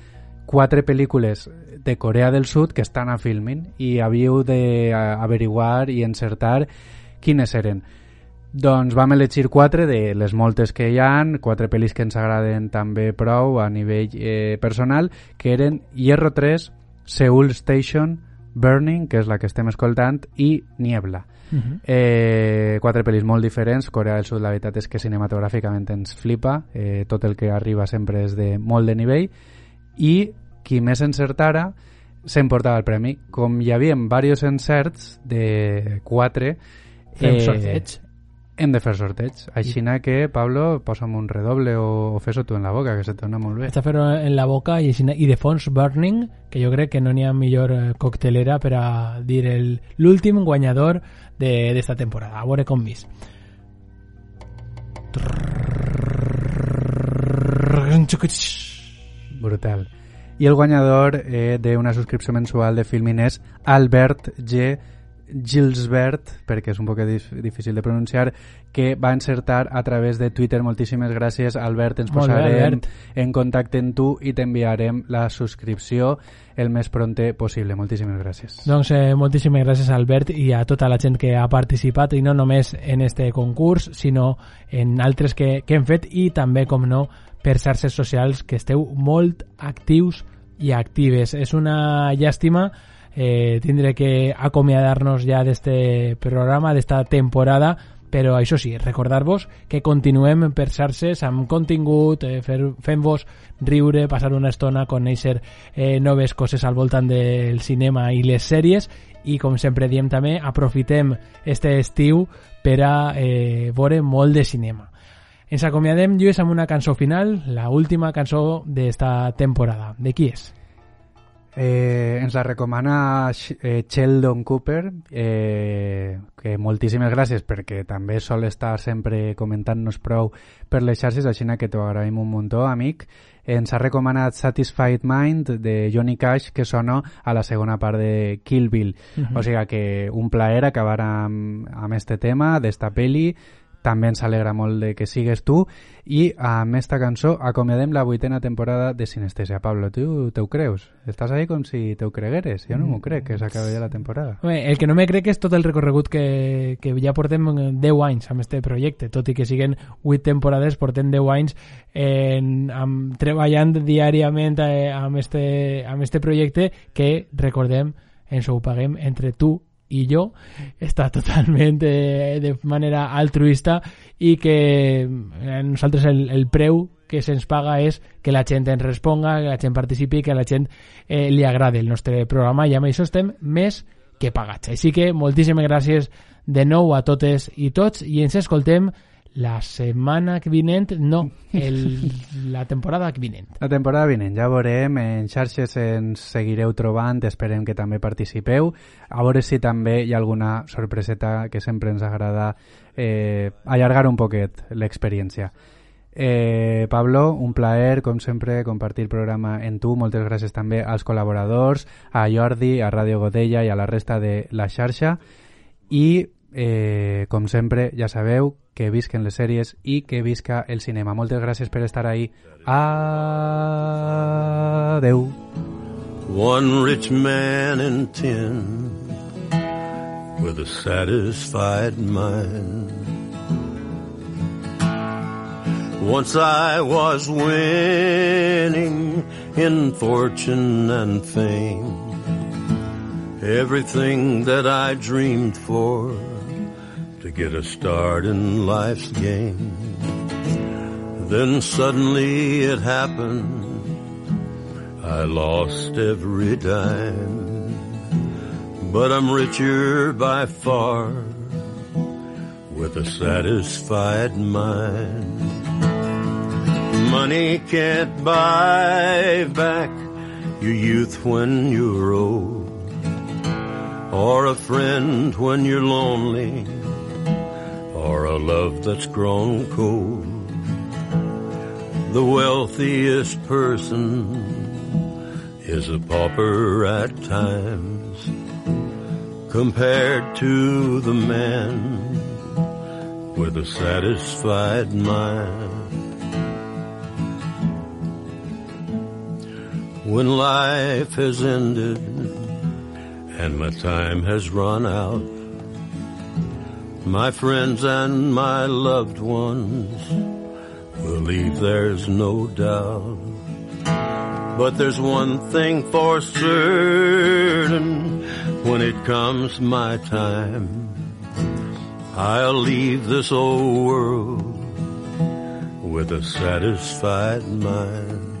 quatre pel·lícules de Corea del Sud que estan a Filmin i havíeu d'averiguar i encertar quines eren. Doncs vam elegir quatre de les moltes que hi han, quatre pel·lis que ens agraden també prou a nivell eh, personal, que eren Hierro 3, Seoul Station, Burning, que és la que estem escoltant, i Niebla. Mhm. Eh, quatre pel·lis molt diferents. Corea del Sud, la veritat és que cinematogràficament ens flipa. Eh, tot el que arriba sempre és de molt de nivell. I qui més encertara s'emportava el premi. Com hi havia diversos encerts de quatre... Fem sorteig. Hem de fer sorteig. Així que, Pablo, posa'm un redoble o, o fes-ho tu en la boca, que se te dona molt bé. Està fer-ho en la boca i, així- i de fons Burning, que jo crec que no n'hi ha millor eh, coctelera per a dir el- l'últim guanyador de- d'esta temporada. A veure com vis. Brutal. I el guanyador eh, d'una subscripció mensual de Filmin és Albert G. Gilsbert, perquè és un poc dif difícil de pronunciar, que va encertar a través de Twitter. Moltíssimes gràcies, Albert. Ens Molt bé, posarem Albert. en contacte amb tu i t'enviarem la subscripció el més pronte possible. Moltíssimes gràcies. Doncs eh, moltíssimes gràcies Albert i a tota la gent que ha participat i no només en este concurs sinó en altres que, que hem fet i també, com no, per xarxes socials que esteu molt actius i actives. És una llàstima eh, tindré que acomiadar-nos ja d'este programa, d'esta temporada, però això sí, recordar-vos que continuem per xarxes amb contingut, eh, fent-vos riure, passar una estona, conèixer eh, noves coses al voltant del cinema i les sèries i com sempre diem també, aprofitem este estiu per a eh, veure molt de cinema. Ens acomiadem, Lluís, amb una cançó final, la última cançó d'esta temporada. De qui és? Eh, ens la recomana eh, Sheldon Cooper, eh, que moltíssimes gràcies perquè també sol estar sempre comentant-nos prou per les xarxes, així que t'ho agraïm un muntó, amic. Ens ha recomanat Satisfied Mind de Johnny Cash, que sona a la segona part de Kill Bill. Uh -huh. O sigui que un plaer acabar amb, amb este tema d'esta peli, també ens alegra molt de que sigues tu i amb esta cançó acomiadem la vuitena temporada de Sinestesia. Pablo, tu te ho creus? Estàs ahí com si te ho cregueres. Jo no m'ho crec, que s'acaba ja la temporada. Bé, el que no me crec és tot el recorregut que, que ja portem 10 anys amb este projecte, tot i que siguen 8 temporades, portem 10 anys en, amb, treballant diàriament eh, amb, este, amb este projecte que, recordem, ens ho paguem entre tu i jo està [LAUGHS] totalment eh, de manera altruista i que eh, nosaltres el, el preu que se'ns paga és que la gent responga, que la gent participi, que la gent eh, li agrade el nostre programa i amb això estem més que pagats. Així que moltíssimes gràcies de nou a totes i tots i ens escoltem la setmana que vinent, no, [LAUGHS] el, la temporada que vinent. La temporada vinent, ja veurem, en xarxes ens seguireu trobant, esperem que també participeu, a veure si també hi ha alguna sorpreseta que sempre ens agrada eh, allargar un poquet l'experiència. Eh, Pablo, un plaer, com sempre, compartir el programa en tu. Moltes gràcies també als col·laboradors, a Jordi, a Ràdio Godella i a la resta de la xarxa. I, eh, com sempre, ja sabeu que visquen les sèries i que visca el cinema. Moltes gràcies per estar ahí. Adeu. One rich man in ten with a satisfied mind. Once I was winning in fortune and fame. Everything that I dreamed for to get a start in life's game. Then suddenly it happened. I lost every dime. But I'm richer by far with a satisfied mind. Money can't buy back your youth when you're old, or a friend when you're lonely or a love that's grown cold. The wealthiest person is a pauper at times compared to the man with a satisfied mind. When life has ended and my time has run out, my friends and my loved ones believe there's no doubt. But there's one thing for certain when it comes my time. I'll leave this old world with a satisfied mind.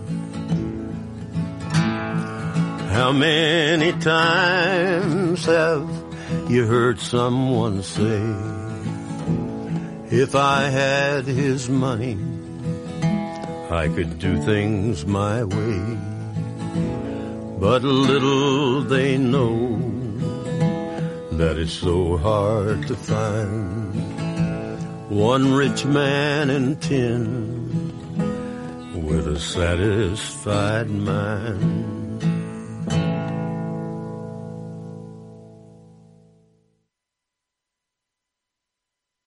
How many times have you heard someone say, if I had his money, I could do things my way. But little they know that it's so hard to find one rich man in ten with a satisfied mind.